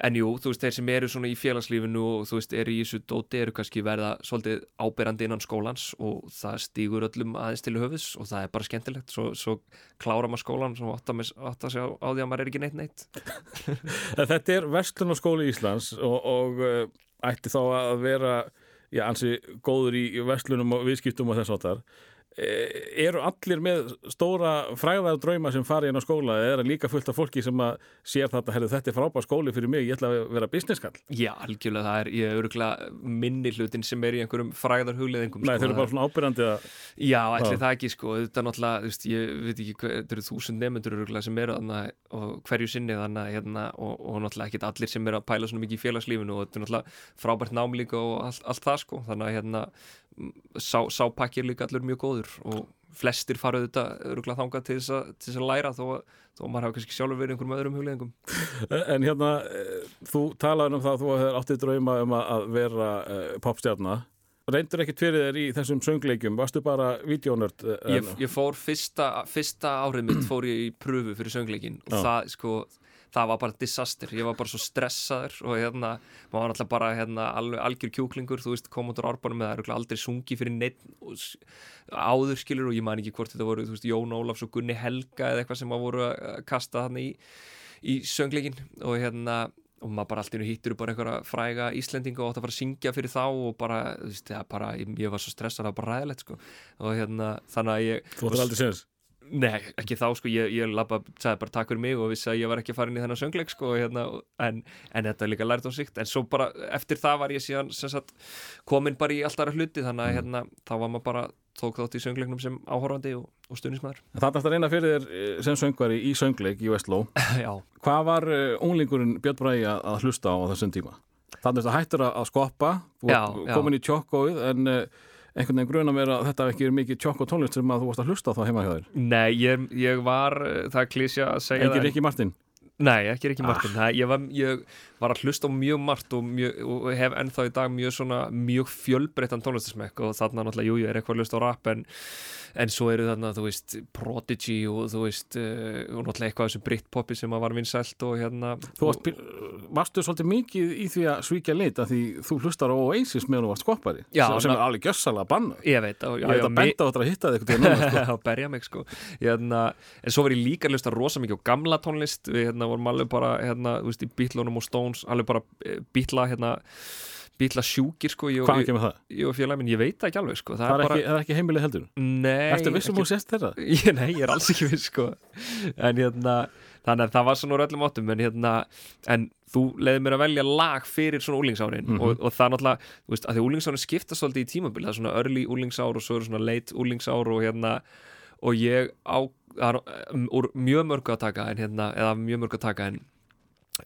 Speaker 2: en jú, þú veist, þeir sem eru svona í félagslífinu og þú veist, eru í þessu dóti eru kannski verða svolítið áberandi innan skólans og það stígur öllum aðeins til höfus og það er bara skemmtilegt. Svo, svo klára maður skólan og átta, sig á, á því að maður er ekki neitt neitt.
Speaker 1: Þetta er Vestlun og skóli Íslands og, og uh, ætti þá að vera já, ansi góður í verslunum og viðskiptum og þess áttar eru allir með stóra fræðar drauma sem fari inn á skóla? Eða er það líka fullt af fólki sem að sér þetta, herri, þetta er frábær skóli fyrir mig, ég ætla að vera businesskall
Speaker 2: Já, algjörlega, það er, ég örgulega minni hlutin sem er í einhverjum fræðar hugleðingum
Speaker 1: Nei,
Speaker 2: sko,
Speaker 1: þeir eru bara svona ábyrjandi að
Speaker 2: Já, ætli
Speaker 1: Já.
Speaker 2: það ekki sko, þetta er náttúrulega, veist, ég veit ekki, þetta eru þúsund nefnendur örgulega sem eru þannig og hverju sinni þannig að, hérna og, og náttúrulega ekkit allir sem eru að pæla svona mikið í félagslífinu og þetta líka og flestir fara auðvitað örgulega þangað til þess, að, til þess að læra þó, að- þó að maður hafa kannski sjálfur verið einhverjum öðrum hugleðingum
Speaker 1: En hérna, eh, þú talaður um það að þú hefur áttið drauma um að- vera uh, popstjarnar reyndur ekkert fyrir þér í þessum söngleikjum? Varstu bara videónörd uh,
Speaker 2: ég, ég fór fyrsta, fyrsta árið mitt fór ég í pröfu fyrir söngleikin og
Speaker 1: Já.
Speaker 2: það sko það var bara disaster, ég var bara svo stressaður og hérna, maður var alltaf bara hérna, algjör kjúklingur, þú veist, kom út á árbánum með það er örugglega aldrei sungi fyrir neitt áður skilur og ég man ekki hvort þetta voru, þú veist, Jón Ólafs og Gunni Helga eða eitthvað sem að voru að kasta þannig í, í söngleikin og hérna og maður bara allt í einu hittur bara einhverja fræga Íslendinga og átt að fara að syngja fyrir þá og bara, þú veist, það bara, ég, var svo stressað, það var bara ræðilegt, sko. Og hérna, þannig að ég
Speaker 1: Þú ætlar aldrei séns
Speaker 2: Nei, ekki þá sko, ég, ég labba, sagði bara takk fyrir mig og vissi að ég var ekki farin í þennan söngleik sko, hérna, en, en þetta er líka lært á sikt. En svo bara eftir það var ég síðan sagt, komin bara í allt aðra hluti þannig að hérna, þá var maður bara tók þátt í söngleiknum sem áhorfandi og, og stuðnismæður
Speaker 1: Það er að reyna fyrir þér eh, sem söngvari í söngleik í Vestló
Speaker 2: Já,
Speaker 1: Hvað var uh, unglingurinn Björn Bræði að, hlusta á þessum tíma? Þannig að það hættur að, skoppa komin í tjokkóið en uh, einhvern veginn gruna mér að þetta ekki verið mikið tjokk og tónlist sem að þú varst að hlusta þá heima hjá þér?
Speaker 2: Nei, ég, ég var eh, það er klísja að segja
Speaker 1: Engin
Speaker 2: það
Speaker 1: Rikki Martin?
Speaker 2: Nei, ekki Rikki Martin. Ah. ég, var, ég var að hlusta á mjög margt og, mjög, og hef ennþá í dag mjög mjög fjölbreyttan tónlistasmekk og þarna náttúrulega, jú, ég er eitthvað að hlusta á rap en, en svo eru þarna, þú veist Prodigy og þú veist uh, og náttúrulega eitthvað þessu Britpopi sem að var vinsælt og hérna
Speaker 1: Þú varst, varstu svolítið mikið í því að svíkja lit að því þú hlustar á Oasis meðan þú varst skoppari
Speaker 2: Já,
Speaker 1: sem, sem er alveg gjössalega banna
Speaker 2: Ég veit og,
Speaker 1: Ég veit að benda á þetta að hitta þig eitthvað núna, sko.
Speaker 2: að berja mig sko. Hérna, en svo var ég líka að hlusta rosa mikið á gamla tónlist. Við hérna, vorum alveg bara hérna, þú veist, í Beatlunum og Stones alveg bara Beatla hérna, Beatla sjúkir sko ég, og-
Speaker 1: Hvaðan kemur það?
Speaker 2: ég og félagin, ég veit ekki alveg sko það,
Speaker 1: Það er
Speaker 2: bara,
Speaker 1: ekki, er ekki heimilið heldur
Speaker 2: nei
Speaker 1: Ertu vissum
Speaker 2: ekki-
Speaker 1: þú sést þeirra?
Speaker 2: ég, nei, ég er alls ekki viss sko en hérna, þannig að það var svona úr öllum áttum en hérna, en þú leiði mér að velja lag fyrir svona úlingsárin
Speaker 1: Mhm.
Speaker 2: og, og það er náttúrulega, þú veist, að því úlingsárin skipta svolítið í tímabil, það er svona early úlingsár og svo eru svona late úlingsár og hérna og ég á, það er um, mjög mörgu að taka en hérna, eða mjög mörgu að taka en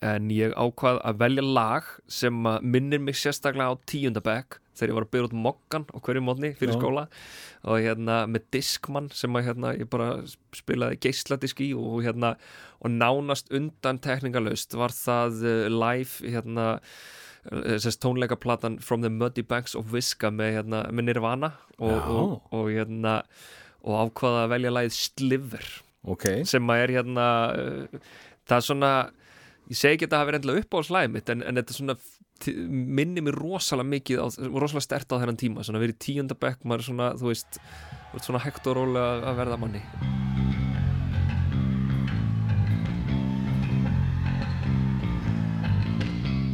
Speaker 2: en ég ákvað að velja lag sem minnir mig sérstaklega á tíundabæk þegar ég var að byrja út mokkan á hverju mótni fyrir
Speaker 1: Já.
Speaker 2: skóla. Og hérna með Discman sem að hérna ég bara spilaði geisladisk í og hérna og nánast undan tekningalöst var það uh, live hérna uh, tónleikaplatan From the Muddy Banks of Visca með, hérna, með Nirvana og, og, og hérna og ákvaða að velja lagið Sliver.
Speaker 1: Ok,
Speaker 2: sem að er hérna uh, það er svona ég segi ekki að það hafi reyndlega upp á slæði mitt en, en þetta svona minni mér rosalega mikið, á, rosalega stert á þennan tíma svona verið tíundabekk, maður er svona þú veist, svona hægt og rólega að verða manni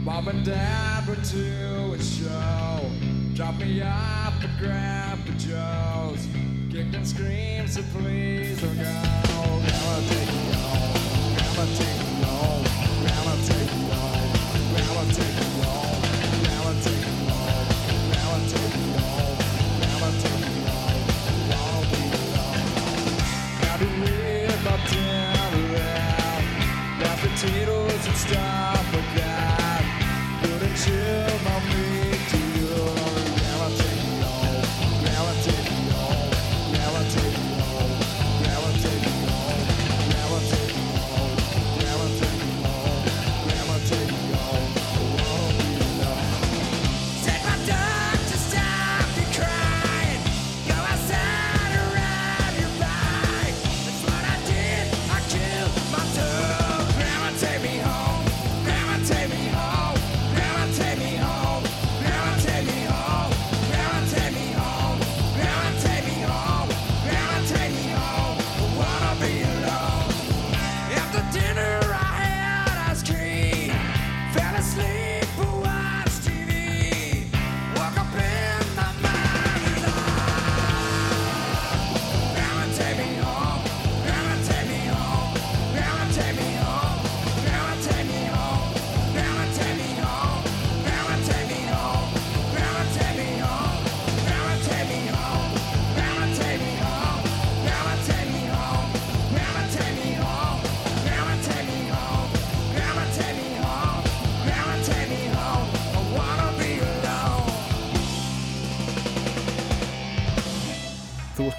Speaker 4: Mom and Dad went to a show. Dropped me off at Grandpa Joe's. Kicked and screamed, so please don't go. Grandma, take me home. Grandma, take me home. Potatoes and stuff like that. Couldn't chill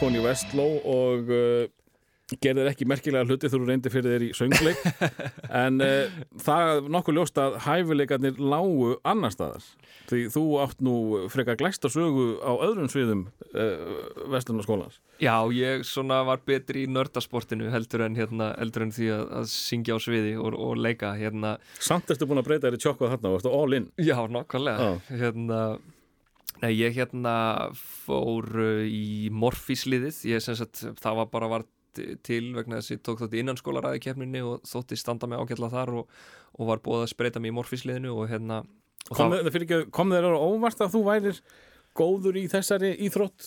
Speaker 1: Koni Vestló og uh, gerðir ekki merkilega hluti þú reyndi fyrir þér í söngleik. En uh, það er nokkuð ljóst að hæfileikarnir lágu annar staðar. Því þú átt nú frekar glæsta sögu á öðrum sviðum uh, Vestlunarskólans
Speaker 2: Já, ég svona var betri í nördasportinu heldur en, hérna, heldur en því að, að syngja á sviði og, og leika hérna,
Speaker 1: Samt ertu búin að breyta þér í tjokkuð þarna og ertu all in.
Speaker 2: Já, nokkulega
Speaker 1: Já.
Speaker 2: hérna, Nei, ég hérna fór uh, í morfísliðið. Ég sem sagt, það var bara var til vegna þess að ég tók þátt í innanskólaræði keppninni og þótti standa mig ágætla þar og, og var búið að spreita mig í morfísliðinu og hérna og
Speaker 1: Kom,
Speaker 2: það,
Speaker 1: það fyrir ekki, kom þeir á óvart að þú værir góður í þessari íþrótt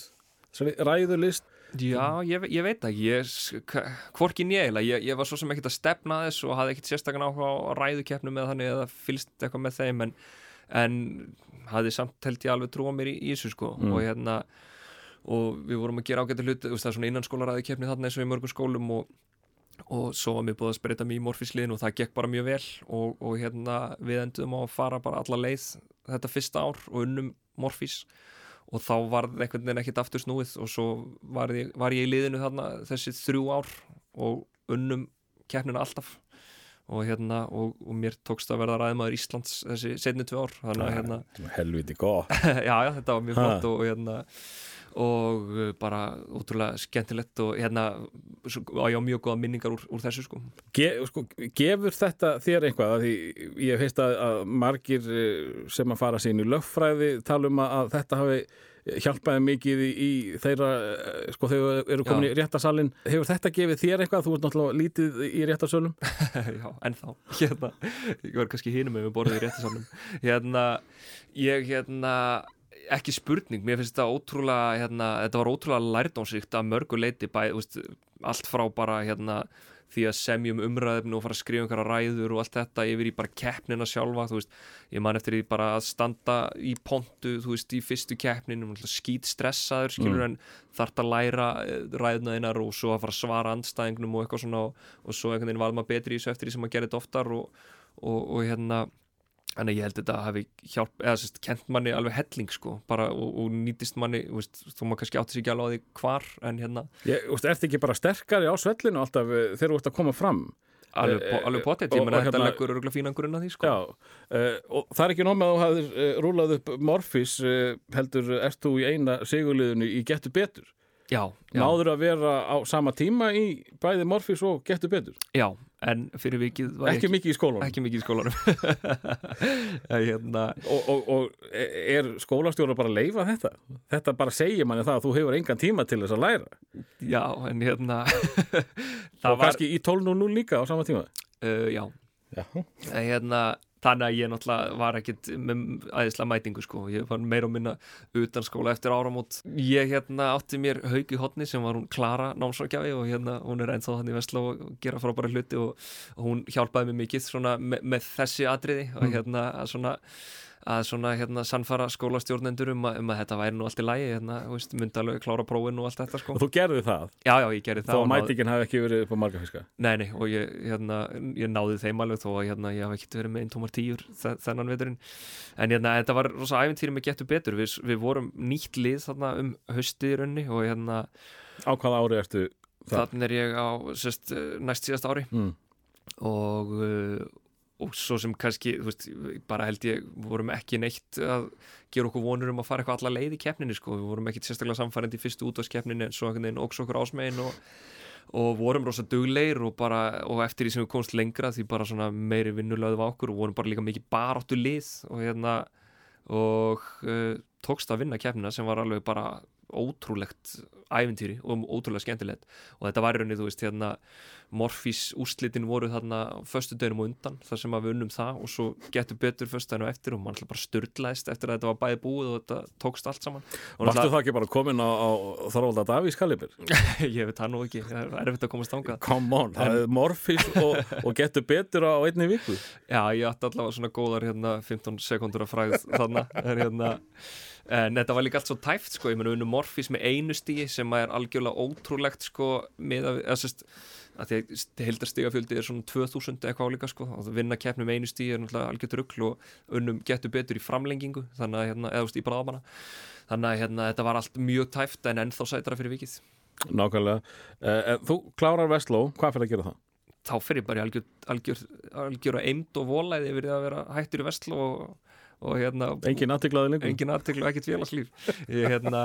Speaker 1: þessari ræðulist?
Speaker 2: Já, ég, ég veit það, ég, k- hvorki nýjæla, ég, ég var svo sem ekkert að stefna að þess og hafði ekkert sérstakann áhuga á ræðukeppnum eða þannig eða fylgst eitthvað með þeim en, en hafði samt held ég alveg trúa mér í, þessu sko. Og hérna og við vorum að gera ágættu hlut, það er svona innanskóla ræðukeppni þarna eins og í mörgum skólum og, og svo var mér búið að spreita mig í morfísliðin og það gekk bara mjög vel og, og hérna við endum á að fara bara alla leið þetta fyrsta ár og unnum morfís og þá var einhvern veginn ekkert aftur snúið og svo var ég, var ég í liðinu þarna þessi þrjú ár og unnum keppnina alltaf og hérna og, og mér tókst að verða ræðmaður Íslands þessi setni tvö ár þannig að hérna,
Speaker 1: helviti góð
Speaker 2: já já þetta var mjög flott og, og hérna og uh, bara útrúlega skemmtilegt og hérna á ég á mjög góða minningar úr, úr þessu sko.
Speaker 1: Ge, sko, gefur þetta þér eitthvað? Að því ég hef heist að, að margir eh, sem að fara sín í lögfræði tala um að, að þetta hafi hjálpaði mikið í, í þeirra eh, sko þegar þau eru komin
Speaker 2: Já.
Speaker 1: í réttasalinn hefur þetta gefið þér eitthvað, þú ert náttúrulega lítið í réttasölum
Speaker 2: já, ennþá. Hérna, ég var kannski hinum með borðið í réttasalnum hérna, ég hérna ekki spurning, mér finnst þetta ótrúlega hérna, þetta var ótrúlega lærdónsíkt að mörgu leiti bæ, veist, allt frá bara hérna því að semjum umræðefni og fara að skrifa einhverja ræður og allt þetta yfir í bara keppnina sjálfa, veist, ég man eftir því bara að standa í pontu, þú veist, í fyrstu keppninu, skýt stressaður skilur en þart að læra eh, ræðuna þínar og svo að fara að svara andstæðingnum og eitthvað svona og, og svo einhvern veginn var maður betri í þessu eftir því sem maður gerir þetta oftar og, og, og hérna Þannig að ég held að þetta hafi hjálp, eða sérst, kent manni alveg helling sko, bara og, og nýtist manni, þú veist, þú maður kannski átti sig ekki alveg á því hvar, en hérna,
Speaker 1: ég, úst, Ertu ekki bara sterkari á svellinu alltaf eh, þegar þú ert að koma fram?
Speaker 2: Alveg,
Speaker 1: Eh,
Speaker 2: po, alveg potið,
Speaker 1: og-
Speaker 2: ég menna þetta
Speaker 1: hérna-
Speaker 2: leggur örgulega fínan grunn að því sko.
Speaker 1: Já, uh, og það er ekki nóg með að þú hafðir uh, rúlað upp Morfís heldur, ert þú í eina sigurliðinu í Gettu Betur
Speaker 2: Já, já,
Speaker 1: Náður að vera á sama tíma í bæði Morfís og Gettu Betur?
Speaker 2: Já, en fyrir vikið var ég
Speaker 1: Ekki mikið í skólanum.
Speaker 2: ekki mikið í skólanum. Hérna,
Speaker 1: og, og, og er skólastjóra bara að leifa þetta? Þetta bara segir manni það að þú hefur engan tíma til þess að læra.
Speaker 2: Já, en hérna,
Speaker 1: og
Speaker 2: var,
Speaker 1: kannski í 12.00 líka á sama tíma?
Speaker 2: Uh, já,
Speaker 1: Já,
Speaker 2: En hérna, þannig að ég náttúrulega var ekkit með æðislega mætingu sko, ég var meira og minna utan skóla eftir áramót. Ég hérna átti mér haug í hotni sem var hún Klara námsrákjafi og hérna hún er ennþá þannig í Vestló og gera frábæra hluti og, hún hjálpaði mér mikið svona me, með þessi atriði og hérna að svona að svona hérna sannfara skólastjórnendur um, að- um að þetta væri nú allt í lægi hérna, alveg klára prófin og allt þetta sko.
Speaker 1: Og þú gerði það?
Speaker 2: Já, já, ég gerði
Speaker 1: þó
Speaker 2: það
Speaker 1: að
Speaker 2: og náði-
Speaker 1: mætingin hafi ekki verið upp á margafiska
Speaker 2: Nei, nei, og ég, hérna, ég náði þeim alveg þó að hérna, ég haf ekkert verið með einn tómar tíur þe- þennan veturinn. En hérna, þetta var rosa æfintýri með getur betur. Við, við vorum nýtt lið þarna um raunni og hérna
Speaker 1: Á hvaða ári ertu það?
Speaker 2: þannig er ég á sest, næst síðast ári.
Speaker 1: Mm.
Speaker 2: og, uh, og svo sem kannski, þú veist, bara held ég vorum ekki neitt að gera okkur vonur um að fara eitthvað alla leið í keppninni sko, við vorum ekki sérstaklega samfærandi í fyrstu útvarskeppninni en svo óks okkur ásmegin og, og vorum rosa dugleir og bara, og eftir því sem við komst lengra því bara meiri vinnulöðu á okkur og vorum bara líka mikið baráttu lið og hérna og uh, tókst að vinna keppnina sem var alveg bara ótrúlegt ævintýri og ótrúlega skemmtilegt. Og þetta var í rauninni, þú veist, hérna Morfís úrslitin voru þarna föstu dögnum og undan, þar sem að við unnum það og svo getur betur föstu dögnum eftir og mann bara styrlaðist eftir að þetta var bæði búið og þetta tókst allt saman. Og
Speaker 1: Varstu það ekki bara komin á, á Þorvalda Davís Kalibir?
Speaker 2: ég veit það nú ekki, það er erfitt að komast þangað.
Speaker 1: Come on, það er morfís og, og getur betur á einni viku.
Speaker 2: Já, ég átti allavega svona góðar hérna 15 sekundur að fræð þarna. En hérna en þetta var líka allt svo tæft sko, ég meina við unnum Morfís með einu stíi sem er algjörlega ótrúlegt sko með að, sest, að því að heildarstígafjöldi er svona 2000 eitthvað álíka sko. Og það vinna keppni með einu stíi er náttúrulega algjört rugl og unnum getur betur í framlengingu. Þannig að hérna, eða veist í bráðamanna þannig að hérna þetta var allt mjög tæft en ennþá sætara fyrir vikið.
Speaker 1: Nákvæmlega. Uh, Þú klárar Vestló, hvað fyrir að gera það?
Speaker 2: þá ég bara algjör, algjör, algjör að eind og hérna
Speaker 1: Engin aðtiklaði lengur?
Speaker 2: engin aðteklu og ekkert félagslíf. Ég, hérna,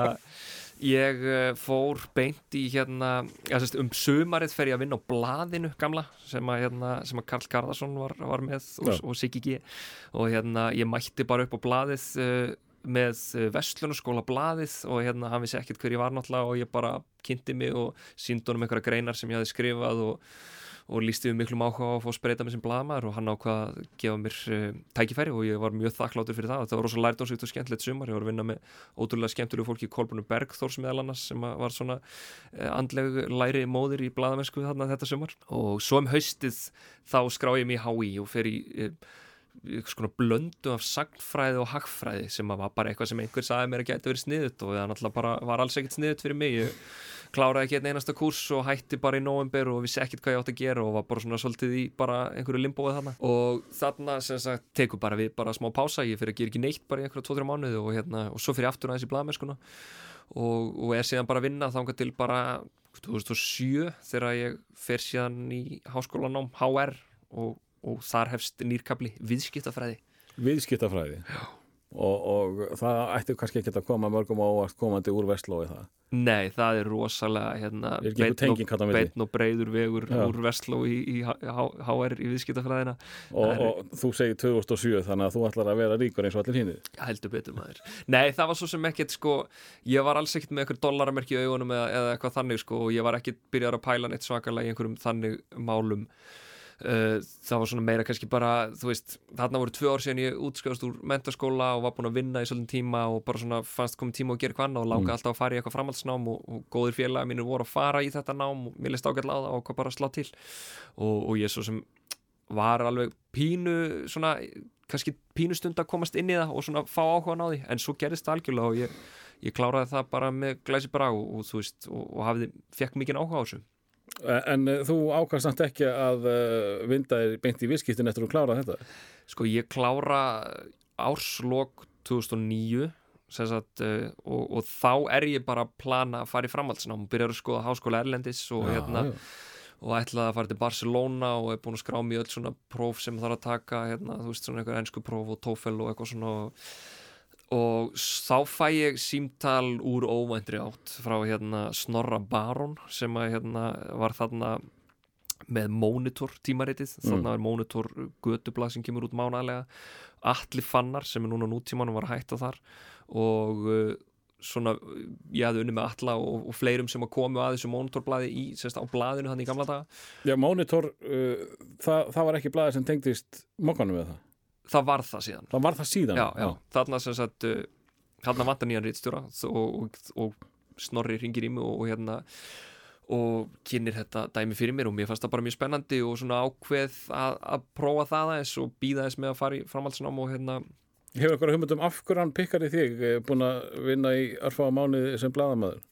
Speaker 2: ég eh, fór beint í hérna já, sérst, um sumarið fer ég að vinna á blaðinu gamla sem að, hérna, sem að Karl Garðarsson var, var með og, og Siggi G. Og hérna ég mætti bara upp á blaðið uh, með Vestlunarskóla blaðið og hérna hann vissi ekkert hver ég var náttúrulega og ég bara kynnti mig og síndi honum einhverja greinar sem ég hafði skrifað og og lísti við miklum áhuga á að fá spreita með sem blaðmaður og hann ákvað að gefa mér uh, tækifæri og ég var mjög þakkláttur fyrir það. Það var rosa lærdómsvíkt og skemmtilegt sumar. Ég var að vinna með ótrúlega skemmtilegu fólki Kolbjörnum Bergþórs meðal annars sem var svona uh, andleg læri móðir í blaðamennsku þarna þetta sumar. Og svo um haustið þá skrá ég í HÍ og fer í uh, svona blöndu af sagnfræði og hagfræði sem var bara eitthvað sem einhver sagði mér að geta verið sniðut og það náttúrulega bara var alls ekkert sniðut fyrir mig. Ég kláraði ekki einn einasta kurs og hætti bara í november og vissi ekkert hvað ég átti að gera og var bara svona svolítið í bara einhverju limbóið þarna. Og þarna sem sagt tekur bara við bara smá pása, ég fyrir að gera ekki neitt bara í einhverja 2-3 mánuði og hérna og svo fyrir aftur aðeins í blaðmennskuna og, og er síðan bara að vinna þangað til bara 2007 þegar ég fer síðan í háskólanám HR og, og þar hefst nýrkabli viðskiptafræði.
Speaker 1: Viðskiptafræði? Og, og það ætti kannski ekki að koma mörgum á óvart komandi úr Vestlói það?
Speaker 2: Nei, það er rosalega hérna, beinn og breyður vegur
Speaker 1: Já.
Speaker 2: úr Vestló í, í HR í viðskiptafræðina.
Speaker 1: Og,
Speaker 2: er-
Speaker 1: og þú segir 2007 þannig að þú ætlar að vera ríkur eins og allir hínir
Speaker 2: heldur betur maður. Nei, það var svo sem ekkert sko ég var alls ekkert með einhver dollaramerki í augunum eða, eða eitthvað þannig sko og ég var ekkert byrjar að pæla neitt svakalega í einhverjum þannig málum það var svona meira kannski bara þú veist, þarna voru tvö ár síðan ég útskjáðast úr mentaskóla og var búin að vinna í svolítinn tíma og bara svona fannst komið tíma að gera hvað og langaði alltaf að fara í eitthvað framhaldsnám og, og góðir félaga mínir voru að fara í þetta nám og mér leist ágætlega á það og hvað bara slá til. Og, og ég svo sem var alveg pínu svona, kannski pínu stund að komast inn í það og svona fá áhuga á því en svo gerist það algjörlega og ég, ég kláraði það bara með glæsi brá og, og þú veist, og, og hafði, fekk mikið áhuga á þessu
Speaker 1: en uh, þú ákvæmst samt ekki að uh, vinda þér beint í viðskiptin eftir að þú klára þetta?
Speaker 2: Sko ég klára árslok 2009 sem sagt, og, og þá er ég bara að plana að fara í framhaldsnám. Byrjar að skoða háskóla Erlendis og
Speaker 1: Já,
Speaker 2: hérna
Speaker 1: já.
Speaker 2: og ætlaði að fara til Barcelona og er búin að skrá mjög öll svona próf sem þarf að taka hérna, þú veist, svona einhver ennsku próf og TOEFL og eitthvað svona. og, og þá fæ ég símtal úr óvæntri átt frá hérna Snorra Baron sem að hérna var þarna með Monitor tímaritið. Þarna er Monitor götublað sem kemur út mánaðlega Atli Fannar sem er núna nútímanum var að hætta þar og uh, svona, ég hafði unni með Atla og, og fleirum sem að komu að þessu Monitorblaði í, sérst á blaðinu þannig í gamla daga.
Speaker 1: Já, Monitor, uh, það, það var ekki blaði sem tengdist mokkanum við það
Speaker 2: það var það síðan.
Speaker 1: Það var það síðan
Speaker 2: já, já. þarna sem sagt uh, þarna vantar nýjan rítstjóra og, og, og Snorri ringir í mig og, og hérna og kynir þetta dæmi fyrir mér og mér fannst það bara mjög spennandi og svona ákveð að, að prófa það aðeins og býða þess með að fara í framhaldsnám og hérna.
Speaker 1: Hefur eitthvað hugmynd um af hverju hann pikkar í þig eh, búin að vinna í örfáða mánuði sem blaðamaður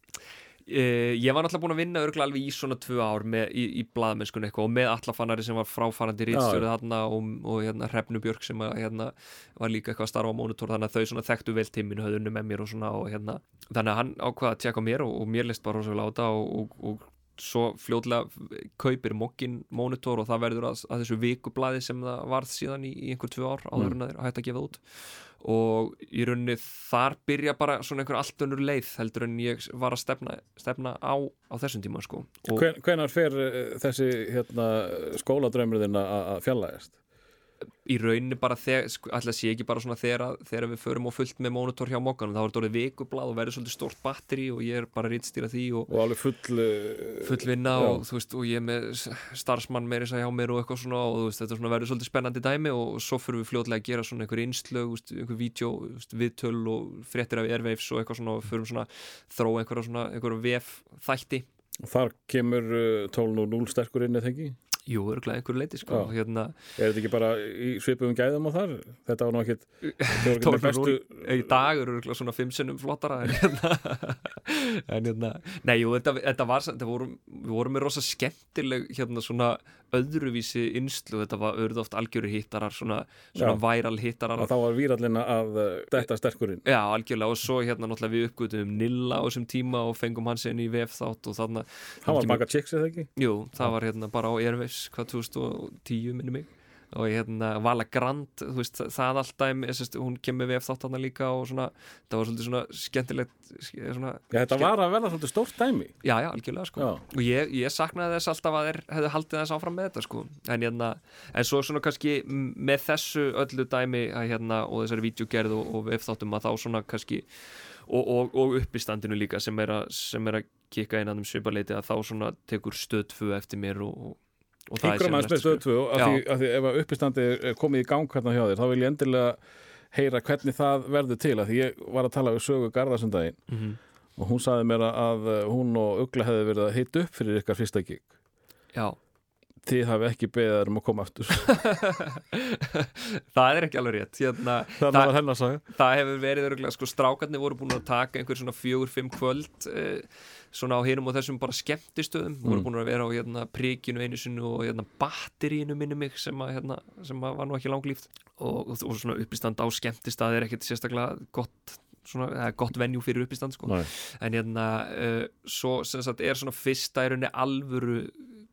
Speaker 2: Uh, ég var náttúrulega búin að vinna örgulega alveg í svona tvö ár með, í, í blaðmennskunni eitthvað og með allafannari sem var fráfarandi rítstjórið
Speaker 1: Já.
Speaker 2: þarna og, og hérna Hrefnu Björk sem að, hérna, var líka eitthvað að starfa á mónitor þannig að þau svona þekktu vel tíminu höfðunni með mér og svona og hérna. Þannig að hann ákvaða að tjekka mér og, og mér leist bara rosalega á þetta og, og, og svo fljótlega kaupir mokkin mónitor og það verður að, að þessu vikublaði sem það varð síðan í, í einhver tvö ár áður en að þeir hætti að gefa það út og í rauninni þar byrja bara svona einhver allt önnur leið heldur en ég var að stefna, stefna á, á þessum tíma sko
Speaker 1: Hven, Hvenar fer eh, þessi hérna, skóladrömmurðin að fjallaðist?
Speaker 2: Í rauninni bara þegar, sko, að sé ekki bara svona þegar, að- þegar við förum og fullt með mónitor hjá mokkanum, þá er þetta orðið vikublað og verður svolítið stórt batteri og ég er bara að rítstýra því og
Speaker 1: Og alveg full eh,
Speaker 2: full vinna
Speaker 1: Já.
Speaker 2: og þú veist og ég er með starfsmann meiri sæ hjá mér og eitthvað svona og veist þetta svona verður svolítið spennandi dæmi og svo fyrir við fljótlega að gera svona einhver veist, einhver vídeo, viðtöl og fréttir af airwaves og eitthvað svona og fyrir svona þróa einhverja svona einhverja vef þætti
Speaker 1: Þar kemur uh, 12.0 sterkur inn eða ekki?
Speaker 2: Jú, örgulega einhverju leiti sko, hérna.
Speaker 1: Er þetta ekki bara í svipum gæðum á þar? Þetta var þetta með
Speaker 2: 12.0
Speaker 1: bestu
Speaker 2: í dag eru örgulega svona fimm sinnum flottara en hérna. En hérna, nei, jú, þetta, þetta var þetta voru, við vorum með rosa skemmtileg hérna svona öðruvísi innslu, þetta var auðvitað oft algjöru hittarar, svona, svona væral hittarar.
Speaker 1: Og þá var výrallina að uh, detta sterkurinn.
Speaker 2: Já, algjörlega. Og svo hérna náttúrulega við uppgötum Nilla á þessum tíma og fengum hans inn í VF þátt og þarna
Speaker 1: hann var baka chicks eða ekki?
Speaker 2: Jú, það var hérna bara á Airwaves hvað 2010 minni mig. Og hérna Vala Grand, veist, það alltaf hún kemur VF þátt þarna líka og svona, það var svolítið svona skemmtilegt sk- svona,
Speaker 1: Já, þetta
Speaker 2: Ske-
Speaker 1: var að verða svolítið stórt dæmi.
Speaker 2: Já, já, algjörlega sko.
Speaker 1: Já.
Speaker 2: og ég, ég saknaði þess alltaf að þeir hefðu haldið þess áfram með þetta sko. En, hérna, en svo svona kannski með þessu öllu dæmi að, hérna, og þessari vídeogerð og, og viðþáttum að þá svona kannski og, og, og uppistandinu líka sem er að, sem er að kika innan um svipaleiti að þá svona tekur stöðfu eftir mér og,
Speaker 1: ykkur maður með
Speaker 2: næsta
Speaker 1: stöð
Speaker 2: skref.
Speaker 1: 2 af því, af því ef að uppistandi komið í gang hérna hjá þér þá vil ég endilega heyra hvernig það verður til af því ég var að tala við sögu Garðarsundaginn
Speaker 2: Mhm.
Speaker 1: og hún saði mér að- að hún og Ugla hefði verið að hita upp fyrir ykkar fyrsta gig.
Speaker 2: Já,
Speaker 1: þið hafi ekki beðið þær um að koma aftur.
Speaker 2: Það er ekki alveg rétt hérna, Það-
Speaker 1: að sagja
Speaker 2: það hefur verið örgulega, sko strákarnir voru búin að taka einhver svona fjögur, fimm kvöld eh, svona á hinum og þessum bara skemmtistöðum. Voru búin að vera á hérna príkinu einu sinni og hérna batterínu minni mig sem að hérna, sem var nú ekki langlíft. Og, og, og svona uppistand á skemmtistað er ekkert sérstaklega gott svona, gott venjú fyrir uppistand sko. En hérna uh, svo sem sagt er svona fyrsta í rauninni alvöru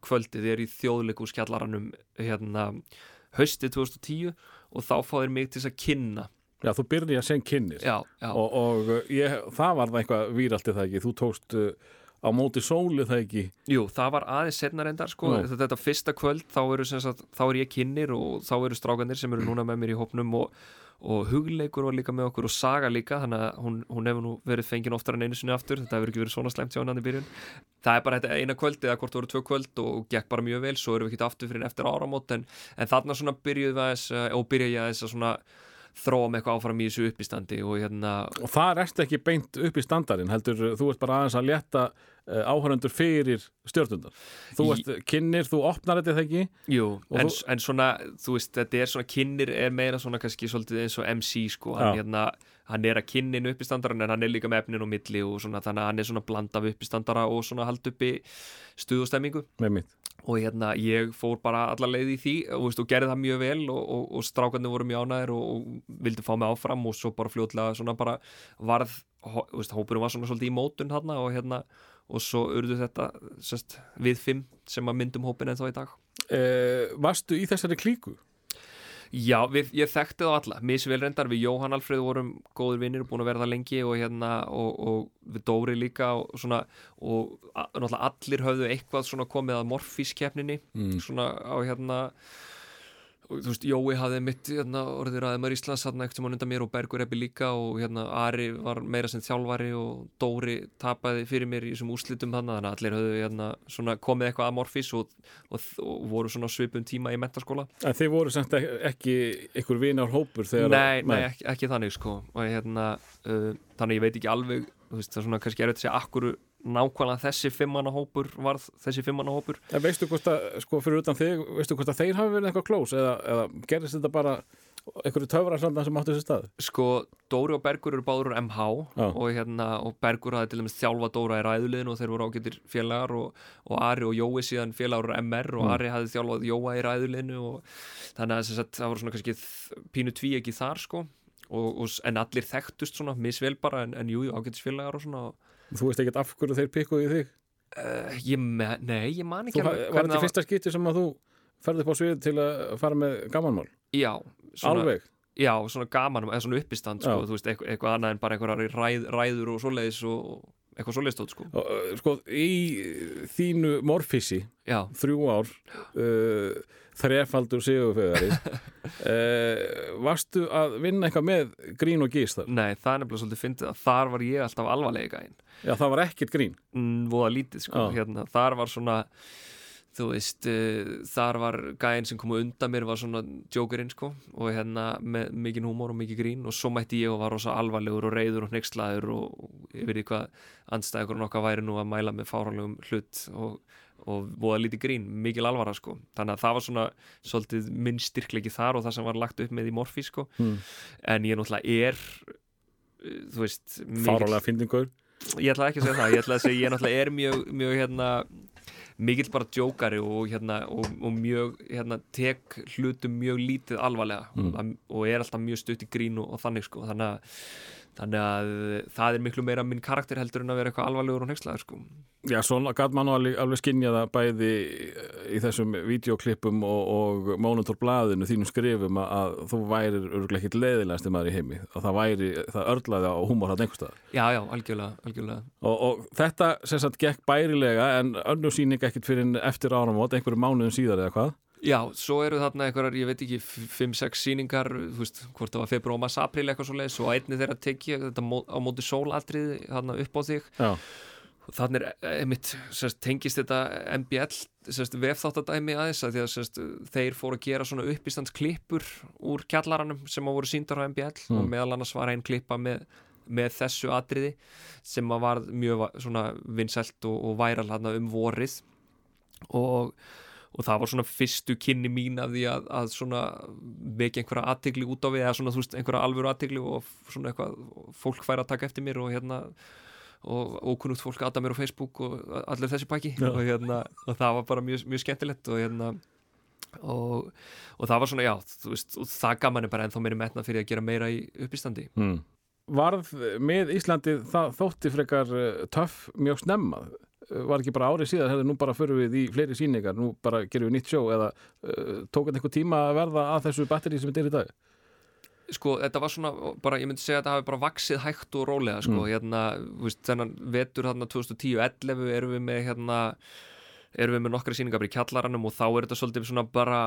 Speaker 2: kvöldið er í þjóðleikúskjallaranum hérna haustið 2010 og þá fá þeir mig til að kynna
Speaker 1: Já, þú byrði að segja kynnis
Speaker 2: já, já,
Speaker 1: og, og uh, ég, það var það eitthvað víralti það ekki, þú tókst uh, á móti sóli það ekki?
Speaker 2: Jú, það var aðeins setna reyndar sko, þetta, þetta fyrsta kvöld þá eru, sem sagt, þá er ég kynir og þá eru strákanir sem eru núna með mér í hópnum og, og hugleikur var líka með okkur og saga líka, þannig að hún, hún hefur nú verið fengin oftar en einu sinni aftur, þetta hefur ekki verið svona slemt hjá hann í byrjun. Það er bara þetta eina kvöld eða hvort voru tvö kvöld og gekk bara mjög vel svo erum við ekki aftur fyrir en eftir áramót en, en þarna svona byrjuð við aðeins uh, og byrja ég aðeins að svona þróa með eitthvað áfram í þessu uppistandi og hérna
Speaker 1: og það erst ekki beint upp í standarinn heldur, uh, þú ert bara aðeins að létta uh, áhörundur fyrir stjórnundar. Þú
Speaker 2: Í-
Speaker 1: ert kynir, þú opnar þetta ekki?
Speaker 2: Jú, en,
Speaker 1: þú-
Speaker 2: en svona, þú veist, þetta er svona kynir er meira svona kannski svolítið eins og MC sko, hann, hérna, hann er að kynnin uppistandaran en hann er líka með efnin og milli og svona, þannig að hann er svona blanda af uppistandara og svona hald uppi stuð og hérna ég fór bara alla leið í því og, veist, og gerði það mjög vel og, og, og strákarnir voru mjög ánæðir og, og vildi fá mig áfram og svo bara fljótlega svona bara varð, hó, veist, hópurum var svona svolítið í mótun þarna og hérna og svo urðu þetta sest, við fimm sem að myndum hópin ennþá í dag.
Speaker 1: Uh, Varstu í þessari klíku?
Speaker 2: Já, við, ég þekkti þá alla, misvel reyndar við Jóhann Alfreð vorum góður vinnir og búin að vera það lengi og hérna og, og við Dóri líka og svona og náttúrulega allir höfðu eitthvað svona komið að morfískeppninni
Speaker 1: Mm.
Speaker 2: svona á hérna og þú veist, Jói hafði mitt hérna, orðið ræðumar Íslands þarna ekkert sem hann undan mér og Bergur Ebbi líka og hérna Ari var meira sem þjálfari og Dóri tapaði fyrir mér í þessum úslitum þannig að allir höfðu hérna, svona komið eitthvað að morfís og, og, og voru svona svipum tíma í mentaskóla
Speaker 1: En þið voru ek- ekki ykkur vinar hópur þegar
Speaker 2: nei, nei, ekki, ekki þannig sko. Og hérna, uh, þannig ég veit ekki alveg þú veist, það er svona kannski erfitt að segja akkur nákvæmlega þessi fimmana hópur varð þessi fimmana hópur
Speaker 1: En veistu hvort að, sko, fyrir utan þig, veistu hvort að þeir hafi verið eitthvað klós eða, eða gerðist þetta bara einhverju töfrarsanda sem áttu þessi stað?
Speaker 2: sko, Dóri og Bergur eru báður úr MH
Speaker 1: Já.
Speaker 2: og hérna, og Bergur hafði til dæmis þjálfa Dóra í ræðuliðinu og þeir voru ágættir félagar og, og Ari og Jói síðan félagar úr MR og
Speaker 1: Mm.
Speaker 2: Ari hafði þjálfað Jóa í ræðuliðinu og þannig að sagt, það voru svona kannski pínu tví ekki þar sko og, og, en allir þekktust svona misvel bara en, en jú, jú, ágættis félagar og svona og,
Speaker 1: Þú veist ekkert af hverju þeir pikkuðu í þig?
Speaker 2: uh, ég, nei, ég man ekki alveg
Speaker 1: var þetta fyrsta skipti sem að þú ferði upp á svið til að fara með gamanmál?
Speaker 2: já, svona,
Speaker 1: Alveg?
Speaker 2: já, svona gaman, eða svona uppistand sko, veist, eitthvað annað en bara einhverjar ræð, ræður og svoleiðis og eitthvað svoleiðis tótt sko.
Speaker 1: Sko, í þínu morfissi,
Speaker 2: já,
Speaker 1: þrjú ár, uh, þrefaldur sigurfegari, uh, varstu að vinna eitthvað með grín og gís þar?
Speaker 2: nei, það er nefnilega svolítið fyndið að þar var ég alltaf alvarlega gæinn.
Speaker 1: Já, það var ekkert grín.
Speaker 2: mm, voða lítið sko, hérna, þar var svona þú veist, uh, þar var gæinn sem kom undan mér var svona jokerinn sko og hérna með mikinn húmór og mikið grín og svo mætti ég og var rosa alvarlegur og reyður og hneykslaður og, og yfir því hvað andstæður okkar væri nú að mæla með fáránlegum hlut og, og voða lítið grín, mikil alvara sko þannig að það var svona svolítið minn styrklegi þar og það sem var lagt upp með í morfi sko
Speaker 1: Hmm.
Speaker 2: en ég náttúrulega er uh, þú veist mikill-
Speaker 1: Fárálega fyndingur.
Speaker 2: ég ætla ekki að segja það ég ætla að segja, ég náttúrulega er mjög, mjög hérna, mikill bara djókari og, hérna, og, og mjög hérna, tek hlutum mjög lítið alvarlega mm. og er alltaf mjög stutt í grín og, og þannig sko þannig að, þannig að það er miklu meira minn karakter heldur en að vera eitthvað alvarlegur og nexlaður sko.
Speaker 1: Já, svona gæt mann alveg, alveg skinja það bæði í þessum videoklippum og, og mónutorblaðinu þínum skrifum að, að þú værir örgulega ekkit leiðilegasti maður í heimi. Og það væri, það örlaði á húmor hann einhverstað
Speaker 2: Já, já, algjörlega, algjörlega.
Speaker 1: Og, og þetta sem sagt gekk bærilega en önnur sýning ekkit fyrir eftir áramót einhverju mánuðum síðar eða hvað
Speaker 2: Já, svo eru þarna einhverjar, ég veit ekki 5-6 sýningar, þú veist, hvort það var februar, mars, april eitthvað svo leiðis og einni þeirra tekið þetta á móti sólatrið þarna upp á þig.
Speaker 1: Já,
Speaker 2: þannig er einmitt, sérst, tengist þetta MBL, vefþáttadæmi aðeins að því að sérst, þeir fóru að gera svona uppistandsklippur úr kjallaranum sem að voru síndar á MBL og meðal annars var einn klippa með, með þessu atriði sem að var mjög vinsælt og, og væral um vorið. Og og það var svona fyrstu kynni mín af því að, að svona vekja einhverja aðtegli út á við eða svona þú veist einhverja alvöru aðtegli og svona eitthvað fólk fær að taka eftir mér og hérna og ókunnugt fólk aða mér á Facebook og allir þessi pakki. Og hérna og það var bara mjög, mjög skemmtilegt og hérna og, og það var svona já þú veist og það gaf manni bara ennþá meiri metna fyrir að gera meira í uppistandi.
Speaker 1: Mm. Varð með Íslandi það þótti frekar uh, töff mjög snemma? Uh, var ekki bara árið síðan, nú bara fyrir við í fleiri sýningar, nú bara gerum við nýtt sjó eða uh, tók þetta einhver tíma að verða að þessu batteri sem þetta er í dag?
Speaker 2: Sko, þetta var svona, bara, ég myndi segja að þetta hafi bara vaksið hægt og rólega, sko, hérna þú veist, þennan vetur hérna 2010-11 erum við með hérna erum við með nokkra sýningar bara í kjallaranum og þá er þetta svolítið svona bara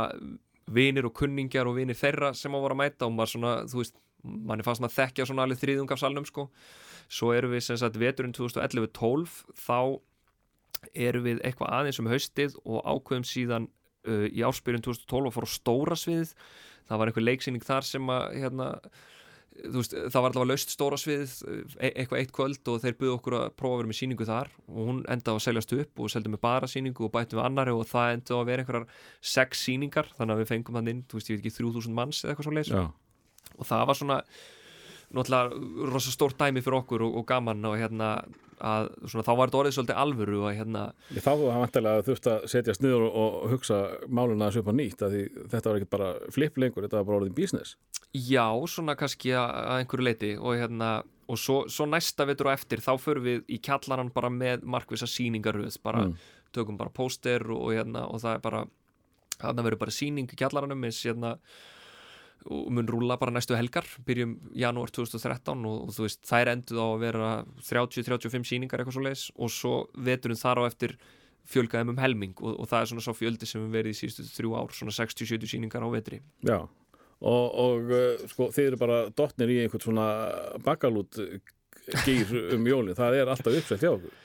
Speaker 2: vinir og kunningjar og vinir þeirra sem að voru að mæta og maður svona, þú veist, mann er fast að þekkja svona alveg þriðung af salnum, sko. Svo erum við sem sagt veturinn 2011-12 þá erum við eitthvað aðeins um haustið og ákveðum síðan uh, í áspyrjun 2012 og fór á stóra sviðið. Það var einhver leiksýning þar sem að hérna, veist, það var allavega laust stóra sviðið, e eitthvað eitt kvöld og þeir buðu okkur að prófa að vera með sýningu þar og hún endaði að seljast upp og seldum með bara sýningu og bættum við annari og það endaði að vera einhverjar sex sýningar, þannig að við fengum hann inn, þú veist, ég veit ekki 3000 manns eða eitthvað svo
Speaker 1: Já,
Speaker 2: og það var svona náttúrulega rosa stórt dæmi fyrir okkur og, og gaman og hérna að svona, þá var þetta orðið svolítið alvöru og hérna
Speaker 1: Ég þá var vantilega að þurft að setjast niður og, og hugsa máluna upp á nýtt að því þetta var ekki bara flip lengur, þetta var bara orðin business.
Speaker 2: Já, svona kannski að að einhverju leiti og hérna, og svo, svo næsta vetur og eftir, þá förum við í kjallaran bara með markvisa sýningaröð bara, tökum bara póster og, og hérna, og það er bara þarna verður bara sýning í kjallaranum eins hérna og mun rúla bara næstu helgar, byrjum janúar 2013 og, og þú veist, þær enduð á að vera 30-35 sýningar eitthvað svo leis og svo veturinn þar á eftir fjölgaðum um helming og, og það er svona svo fjöldi sem við verið í síðustu þrjú ár, svona 60-70 sýningar á vetri.
Speaker 1: Já, og, og uh, sko, þið eru bara dottnir í einhvern svona bakalút gýr um jólin, það er alltaf uppsett hjá okkur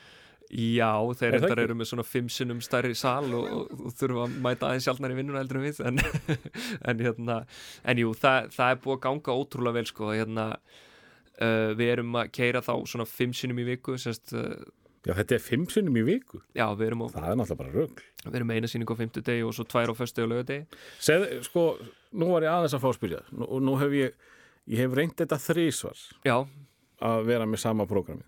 Speaker 2: Já, þeir
Speaker 1: Er ekki?
Speaker 2: eru með svona fimm sinnum stærri sal og, og, og þurfa að mæta aðeins sjálfnar í vinnuna heldur en við en, en hérna, en jú, það, það er búið að ganga ótrúlega vel sko, hérna uh, við erum að keira þá svona fimm sinnum í viku sérst, uh,
Speaker 1: Já, þetta er fimm sinnum í viku,
Speaker 2: já, við erum, á,
Speaker 1: það er náttúrulega bara rögl
Speaker 2: við erum eina sýningu á fimmtu degi og svo tvær á föstu og lögadegi
Speaker 1: Segð, sko, nú var ég aðeins að fá að spyrja. Nú, og nú hef ég, ég hef reynd þetta þrísvar
Speaker 2: Já,
Speaker 1: að vera með sama prógrami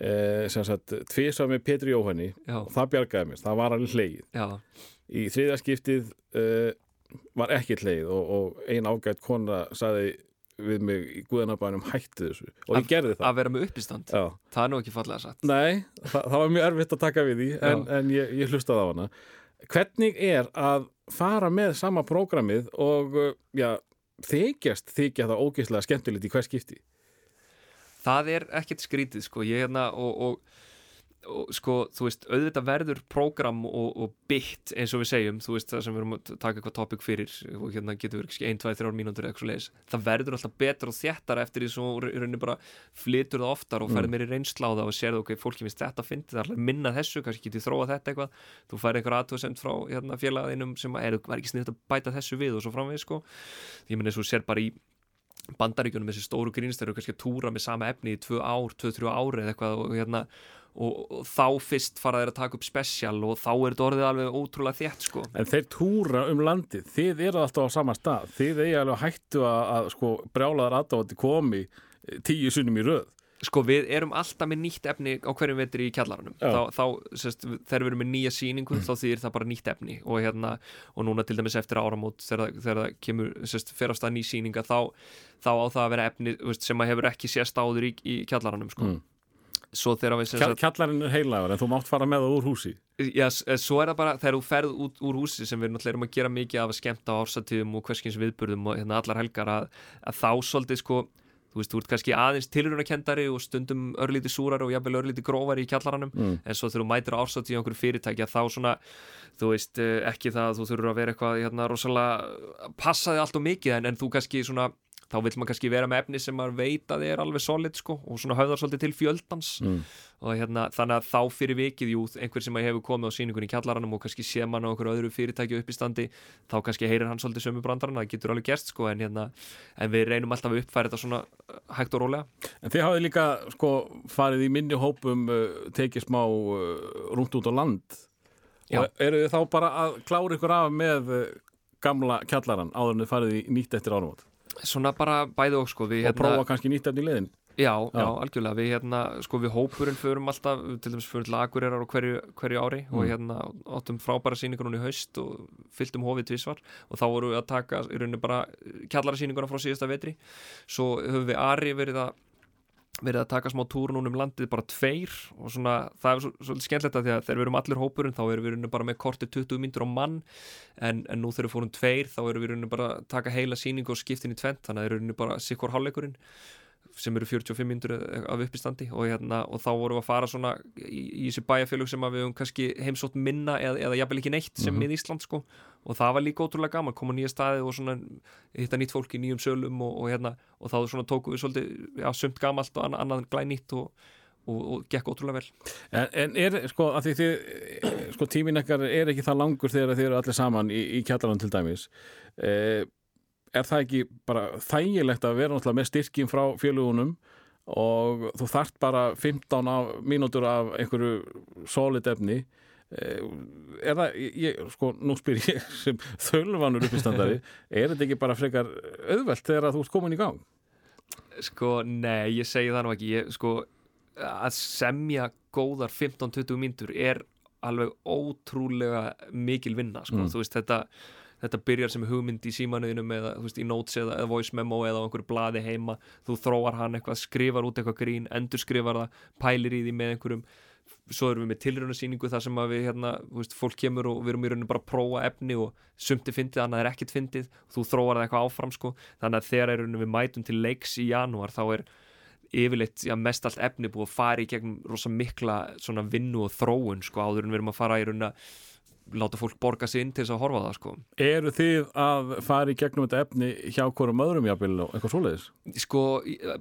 Speaker 1: eh, sem sagt, tvísvar með Petri Jóhanni
Speaker 2: já,
Speaker 1: og það bjargaði mér, það var alveg hlegið.
Speaker 2: Já.
Speaker 1: Í þriðja skiptið uh, var ekki hlegið og, og ein ágætt kona saði við mig í guðanabænum hætti þessu. Og ég gerði það.
Speaker 2: Að vera með uppistand,
Speaker 1: Já.
Speaker 2: það er nú ekki fallega satt
Speaker 1: Nei, það, það var mjög erfitt að taka við því en, en ég, ég hlustaði á hana. Hvernig er að fara með sama prógramið og já, þykjast þykja það ógeðslega skemmtilegt í hver skipti
Speaker 2: það er ekkert skrítið sko, ég hérna og, og, og sko, þú veist, auðvitað verður prógram og, og bytt eins og við segjum, þú veist, það sem við erum að taka eitthvað topic fyrir og hérna getur við ekki 1, 2, 3 mínútur eða eitthvað leiðis, það verður alltaf betra og þéttar eftir því svo í rauninni bara flytur það oftar og ferð meiri reynsla á það og sérðu ok, fólki finnst þetta að fyndi, það er alltaf minna þessu, kannski getið þróa þetta eitthvað, þú færð einhver aðtöðsend frá hérna, félagaðinum sem er, var ekki sniðt að bæta þessu við og svo framveg sko. ég meni eins og sér bara í bandaríkjunum þessi stóru grínst eru kannski að túra með sama efni í tvö ár, tvö, þrjú ári eða eitthvað og, hérna, og, og þá fyrst fara þeir að taka upp spesial og þá er þetta orðið alveg ótrúlega þétt sko.
Speaker 1: En þeir túra um landið, þið eru alltaf á sama stað þið eigi alveg hættu að, að sko, brjálaðar aðdáðandi komi eh, tíu sunnum í röð
Speaker 2: Sko við erum alltaf með nýtt efni á hverjum vetri í kjallaranum
Speaker 1: Já.
Speaker 2: þá, þá sérst, þegar við erum með nýja sýningu þá þýðir það bara nýtt efni og, hérna, og núna til dæmis eftir áramót þegar, þegar það kemur, sérst, fer á stað ný sýninga þá, þá á það að vera efni veist, sem að hefur ekki sést áður í, í kjallaranum sko.
Speaker 1: Mm. Kjall, Kjallarinn er heilagur en þú mátt fara með það úr húsi
Speaker 2: já, eh, svo er það bara þegar þú ferð út úr húsi sem við náttúrulega erum að gera mikið af á ársatíðum og hverskins viðburðum og hérna allar helgar að, að þá svolítið sko þú veist, þú ert kannski aðeins tilrunakendari og stundum örlítið súrar og jafnvel örlítið grófari í kjallaranum
Speaker 1: Mm.
Speaker 2: en svo þegar þú mætir ársatíð á einhverju fyrirtækja þá svona, þú veist, eh, ekki það að þú þurfur að vera eitthvað hérna rosalega passaði allt og mikið en, en þú kannski svona þá vill maður kannski vera með efni sem maður veit að er alveg solid sko og svona höfðar svolítið til fjöldans
Speaker 1: Mm.
Speaker 2: og hérna þannig að þá fyrir vikið jú, einhver sem hefur komið á sýningunni í kjallaranum og kannski sé mann á einhverju öðru fyrirtæki upp í standi þá kannski heyrir hann svolítið sömu brandarana það getur alveg gerst sko en hérna en við reynum alltaf að uppfæra þetta svona uh, hægt og rólega
Speaker 1: En þið hafið líka sko farið í minni hópum uh, tekið smá uh, rúnt út á land
Speaker 2: Já.
Speaker 1: og eru þið þá bara að klára ykkur af með gamla kjallaran áður en þið farið í nýtt eftir árum
Speaker 2: svona bara bæði og sko við
Speaker 1: og prófa kannski nýtt eftir liðin
Speaker 2: Já, já,
Speaker 1: Já.
Speaker 2: algjörlega, við hérna, sko við hópurinn förum alltaf, til dæmis förum til Akureyrar á hverju, hverju ári og
Speaker 1: Mm.
Speaker 2: hérna áttum frábæra sýningur núna í haust og fylltum hófið tvisvar og þá vorum við að taka í rauninni bara kjallara sýninguna frá síðasta vetri svo höfum við Ari verið að verið að taka smá túr núna um landið bara tveir og svona, það er svo, svolítið skemmtilegt að því að þegar við erum allir hópurinn þá erum við bara með kortið 20 myndur á mann en, en nú þegar við fórum tveir þá erum við bara að taka heila sýningu og skiptin í tvent þannig að er í rauninni bara sikkur hálfleikurinn sem eru 45 myndur af uppistandi og, hérna, og þá vorum við að fara svona í, í þessi bæjarfélög sem við höfum kannski heimsótt minna eða, eða jafnvel ekki neitt sem
Speaker 1: Mhm.
Speaker 2: mið Ísland sko. Og það var líka ótrúlega gaman, koma nýja staði og svona hitta nýtt fólk í nýjum sölum og, og hérna, og þá svona tókum við svolítið já, sumt gamalt og annað, annað glænýtt og, og, og gekk ótrúlega vel.
Speaker 1: En, en er, sko, að því þið sko, tímin ekkar er ekki það langur þegar þið eru allir saman í, í kjallaran til dæmis. Eh, er það ekki bara þægilegt að vera með styrkin frá fjölugunum og þú þart bara 15 af, mínútur af einhverju solid efni eh, er það, ég, sko, nú spyr ég sem þölvanur uppistandari er þetta ekki bara frekar auðvelt þegar þú ert komin í gang?
Speaker 2: Sko, nei, ég segi það nú ekki ég, sko, að semja góðar 15-20 mínútur er alveg ótrúlega mikil vinna, sko,
Speaker 1: Mm.
Speaker 2: þú veist, þetta þetta byrjar sem hugmynd í símanuðinum eða veist, í notes eða, eða voice memo eða á einhverju blaði heima, þú þróar hann eitthvað skrifar út eitthvað grín, endur skrifar það pælir í því með einhverjum. Svo erum við með tilraunarsýningu þar sem við hérna, veist, fólk kemur og við erum í rauninu bara að prófa efni og sumt er fyndið, annað er ekkit fyndið. Þú þróar það eitthvað áfram sko. Þannig að þegar er rauninu við mætum til leiks í janúar þá er yfirleitt já, mest allt efni búið að fara í gegnum rosa mikla vinnu og þróun sko áður en við erum að fara í rauninu að láta fólk borga sig inn til þess að horfa það sko
Speaker 1: Eru þið að fara í gegnum þetta efni hjá hverjum öðrum jafnvel og eitthvað svoleiðis?
Speaker 2: sko,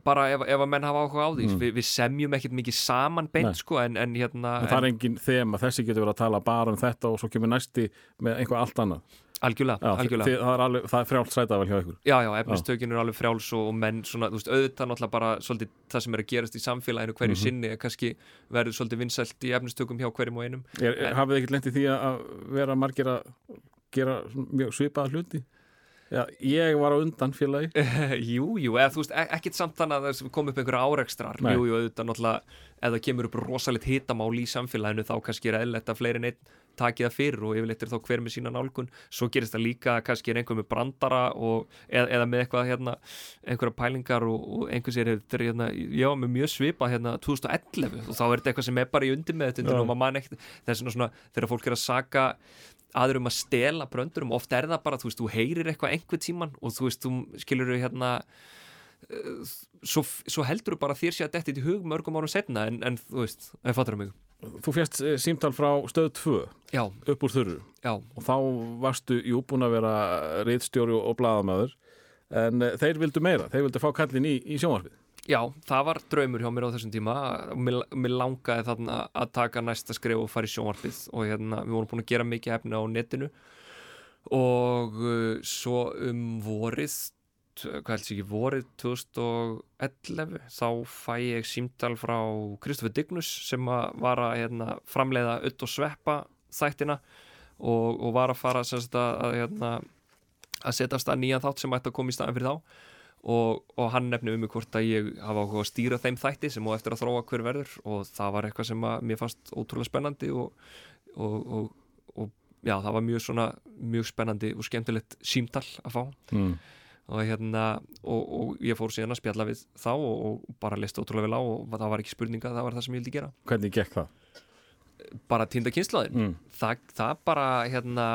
Speaker 2: bara ef, ef að menn hafa áhuga á því
Speaker 1: Mm.
Speaker 2: við, við semjum ekkert mikið saman beint sko en, en hérna
Speaker 1: En það er engin þema, þessi getur verið að tala bara um þetta og svo kemur næsti með einhvað allt annað.
Speaker 2: Algjörlega,
Speaker 1: Já,
Speaker 2: algjörlega.
Speaker 1: þið, það er, alveg, það er frjált sætavel hjá ykkur.
Speaker 2: Já, já, efnistökin eru alveg frjáls og, menn svona, veist, auðvitað náttúrulega bara svolítið það sem er að gerast í samfélaginu hverju
Speaker 1: Mhm.
Speaker 2: sinni er kannski verður svolítið vinsælt í efnistökum hjá hverjum og einum
Speaker 1: Er, er,
Speaker 2: En-
Speaker 1: hafið þið ekkert lent í því að vera margir að gera mjög svipaða hluti? Já, ég var á undan félagi.
Speaker 2: Jú, jú, eða þú veist, e- ekkit samt þannig að það kom upp einhverja árekstrar
Speaker 1: Nei.
Speaker 2: Jú, jú, auðvitað náttúrulega það kemur upp rosalegt hitamál í samfélaginu þá kannski er eðlilegt að fleiri en einn taki það fyrir og yfirleitt er þá hver með sína nálgun. Svo gerist það líka að kannski er einhver með brandara og, eða, eða með eitthvað hérna, einhverja pælingar og, og einhver sér þetta er hérna, já, með mjög svipa hérna 2011 og þá er þetta eitthvað sem er bara í undir með þetta og maður man ekkert. Þess svona, þegar fólk er að saka aðrum að stela bröndurum, oft er það bara þú veist, þú heyrir eitthvað einhver tíman og þú veist, þú skilur hérna uh, svo, svo heldur þú bara að þér sé að þetta í hug mörgum árum setna en, en þú veist, það fattur mig
Speaker 1: Þú fjast símtal frá stöð 2
Speaker 2: já,
Speaker 1: upp úr þurru.
Speaker 2: Já,
Speaker 1: og þá varstu jú búin að vera riðstjóri og blaðamæður en eh, þeir vildu meira, þeir vildu fá kallin í, í sjónvarpið.
Speaker 2: já, það var draumur hjá mér á þessum tíma. Mér, mér langaði þarna að taka næsta skrif og fara í sjónvarpið. Og hérna, við vorum búin að gera mikið efni á netinu. Og uh, svo um vorið hvað helst ekki, vorið 2011 þá fæ ég símtal frá Kristoffer Dignus sem að var að hérna, framleiða öll og sveppa þættina og, og var að fara sagt, að, hérna, að setja stað nýjan þátt sem ætti að koma í staðin fyrir þá og, og hann nefnir um mig hvort að ég hafa áhuga að stýra þeim þætti sem og eftir að þróa hver verður og það var eitthvað sem mér fannst ótrúlega spennandi og, og já, það var mjög svona mjög spennandi og skemmtilegt símtal að fá
Speaker 1: mm.
Speaker 2: Og hérna og, og ég fór síðan að spjalla við þá og, og bara listi ótrúlega vel á og það var ekki spurninga, það var það sem ég vildi gera
Speaker 1: Hvernig gekk það?
Speaker 2: bara týnda kynslaðin
Speaker 1: Mm.
Speaker 2: það, það bara hérna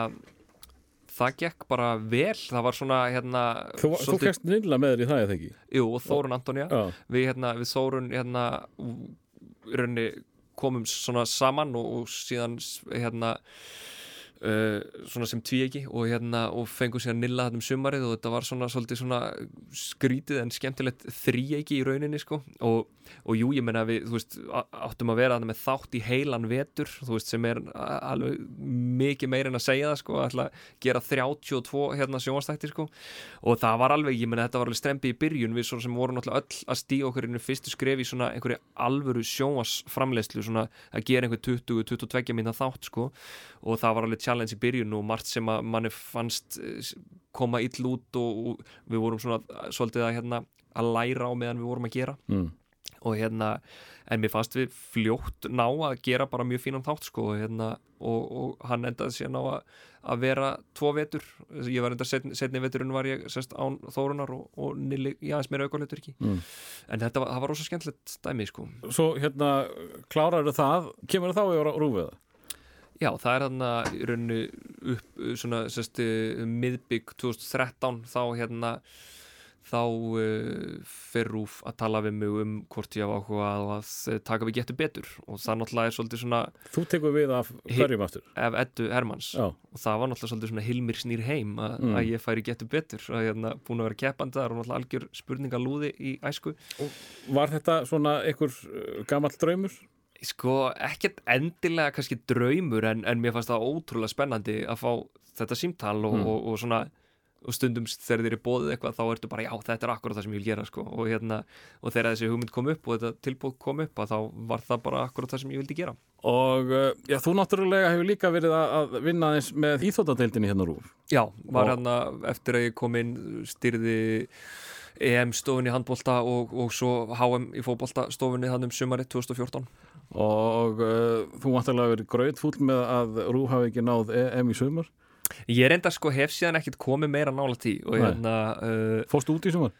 Speaker 2: það gekk bara vel það var svona hérna
Speaker 1: Þú, þú kæst nýla með þér í það eða ekki?
Speaker 2: jú, og Þórun Antonija við, hérna, við Þórun hérna, í rauninni komum svona saman og, síðan hérna uh, svona sem tvíegi og hérna og fengum síðan nilla þetta um sumarið og þetta var svona svona skrítið en skemmtilegt þríegi í rauninni sko. Og, og jú, ég menna við, veist, áttum að vera þarna með þátt í heilan vetur, veist, sem er alveg mikið meir en að segja það sko, að gera 32 hérna sjónvastætti sko. Og það var alveg, ég menna þetta var alveg strempi í byrjun við svona sem vorum öll að stíga okkur inn í fyrstu skref í svona einhverju alvöru sjónvarsframleyslu svona að gera einhver 20-22 minna þátt sko. Og það var alveg challenge í byrjun og margt sem að manni fannst eh, koma ill út og, og við vorum svona eh, svolítið að hérna að læra á meðan við vorum að gera
Speaker 1: mm.
Speaker 2: og hérna, en mér fannst við fljótt ná að gera bara mjög fínan þátt sko, og hérna, og, og hann endaði síðan á að, að vera tvo vetur, ég var enda setni, setni veturinn var ég sest án Þórunar og, og Nili, já, þess meira auðvitað ekki
Speaker 1: Mm.
Speaker 2: en þetta var, það var rosa skemmtilegt dæmi sko.
Speaker 1: Svo hérna, klárar það Kemur það þá yfir á rúfiða?
Speaker 2: Já, það er þarna í rauninu upp svona, sest, miðbygg 2013 þá hérna þá uh, fer Rúf að tala við mig um hvort ég hafa áhuga á að eh, taka við getur betur. Og það náttúrulega er svolítið svona
Speaker 1: Þú tekur við af hverjum aftur?
Speaker 2: ef Eddu Hermanns.
Speaker 1: Já,
Speaker 2: og það var náttúrulega svolítið svona Hilmir snýr heim að,
Speaker 1: Mm.
Speaker 2: að ég færi getur betur að hérna búin að vera keppandi þar og náttúrulega algjör spurningalúði í æsku.
Speaker 1: Var þetta svona einhver uh, gamall draumur?
Speaker 2: Sko ekkert endilega kannski draumur en, en mér fannst það ótrúlega spennandi að fá þetta símtal og,
Speaker 1: Mm.
Speaker 2: og, og svona og stundum þegar þér er bóðið eitthvað þá ertu bara já þetta er akkurat það sem ég vil gera sko. Og hérna og þegar þessi hugmynd kom upp og þetta tilbúð kom upp að þá var það bara akkurat það sem ég vildi gera.
Speaker 1: Og uh, já, þú náttúrulega hefur líka verið að, vinna eins með íþóttadeildinni hérna rúf.
Speaker 2: Já, var
Speaker 1: Og-
Speaker 2: hérna eftir að ég kom inn styrði EM stofunni í handbolta og, og svo HM í fótbolta stofunni hann um sumarið 2014
Speaker 1: og uh, þú náttúrulega verið gröðfúll með að rúf hafi ekki náð EM í sumar?
Speaker 2: Ég er enda sko hef síðan ekkit komið meira nála tí hérna uh,
Speaker 1: Fórstu út í sumar?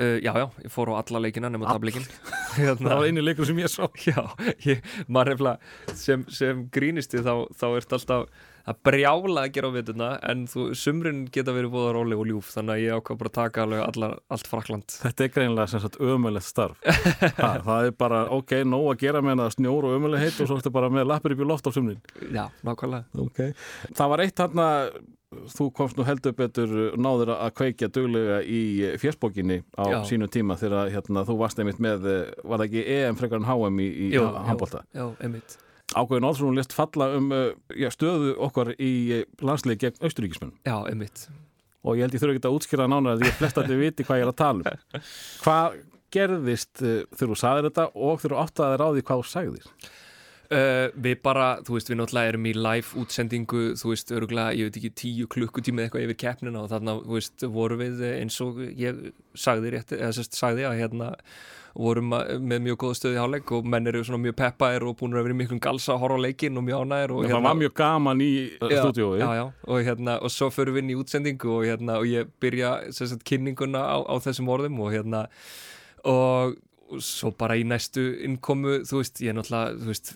Speaker 2: uh, já, já, ég fór á alla leikina nema tableikin
Speaker 1: Það
Speaker 2: hérna,
Speaker 1: var einu leikur sem ég sá.
Speaker 2: Já, ég, maður nefnilega sem, sem grínisti þá, þá ert alltaf að brjála að gera á vituna en þú, sumrin geta verið búða róleg og ljúf þannig að ég ákvað bara að taka alveg allar, allt frakland
Speaker 1: Þetta er greinlega sem sagt ömulegt starf. Ha, Það er bara, ok, nóg að gera með það snjór og ömuleg heit og svo ertu bara með lappir upp í loft á sumrin.
Speaker 2: Já, nákvæmlega.
Speaker 1: Okay. Það var eitt þarna þú komst nú heldur betur náður að kveikja duglega í fjersbókinni á
Speaker 2: Já.
Speaker 1: sínu tíma þegar hérna, þú varst einmitt með, eh, var það ekki EM frekar en HM í, í
Speaker 2: Jú,
Speaker 1: handbólta
Speaker 2: Já, einmitt
Speaker 1: Ákveðin Olsson lest falla um uh, já, stöðu okkar í uh, landslið gegn austuríkismenn
Speaker 2: Já, einmitt.
Speaker 1: Og ég held ég þurfi ekki að útskýra nánar því að flest allir viti hvað ég er að tala um. Hvað gerðist uh, þegar þú sagðir þetta og þegar þú áttaðir á því hvað þú sagðir?
Speaker 2: Uh, við bara, þú veist, við náttúrulega erum í live útsendingu, þú veist, örgulega, ég veit ekki tíu klukkutími eða eitthvað yfir keppnina og þarna, þú veist, vorum við eh, eins og ég sagði rétt, eða sérst sagði að hérna vorum að- með mjög góða stöði háleik og menn eru svona mjög peppaðir og búin að vera miklum galsa að horfa á leikinn og mjög ánæðir og
Speaker 1: Það var mjög gaman í uh,
Speaker 2: já, og hérna, og svo förum við inn í útsendingu og hérna, og ég byrja sagt kynninguna á, á þessum orðum og hérna, og, og svo bara í næstu innkomu, þú veist, ég náttúrulega, þú veist,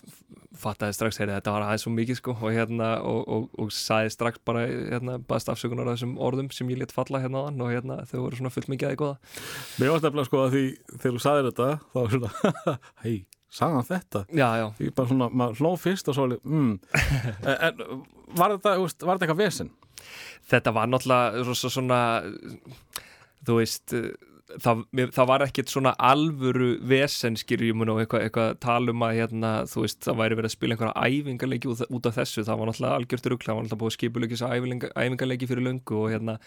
Speaker 2: fattaði strax, heyrði, þetta var aðeins svo mikið, sko, og hérna, og, og, og sagði strax bara, hérna, baðst afsökunar á þessum orðum sem ég let falla hérna á hann og hérna, þau voru svona fullt mikið aðeins góða.
Speaker 1: Mér varst eftir sko að því þegar þú sagðir þetta þá var svona, hei, sagði hann þetta?
Speaker 2: Já, já,
Speaker 1: Ég bara svona, maður hló fyrst og svo mm. en, var þetta, veist, var þetta eitthvað vesen?
Speaker 2: þetta var náttúrulega svo, svo, svona þú veist það, það var ekkert svona alvöru vesen skýrjum og eitthvað, eitthvað talum að hérna, þú veist, það væri verið að spila einhverja æfingarleiki út, af þessu, það var náttúrulega algjört rugla, það var náttúrulega búið að æfingarleiki fyrir löngu og hérna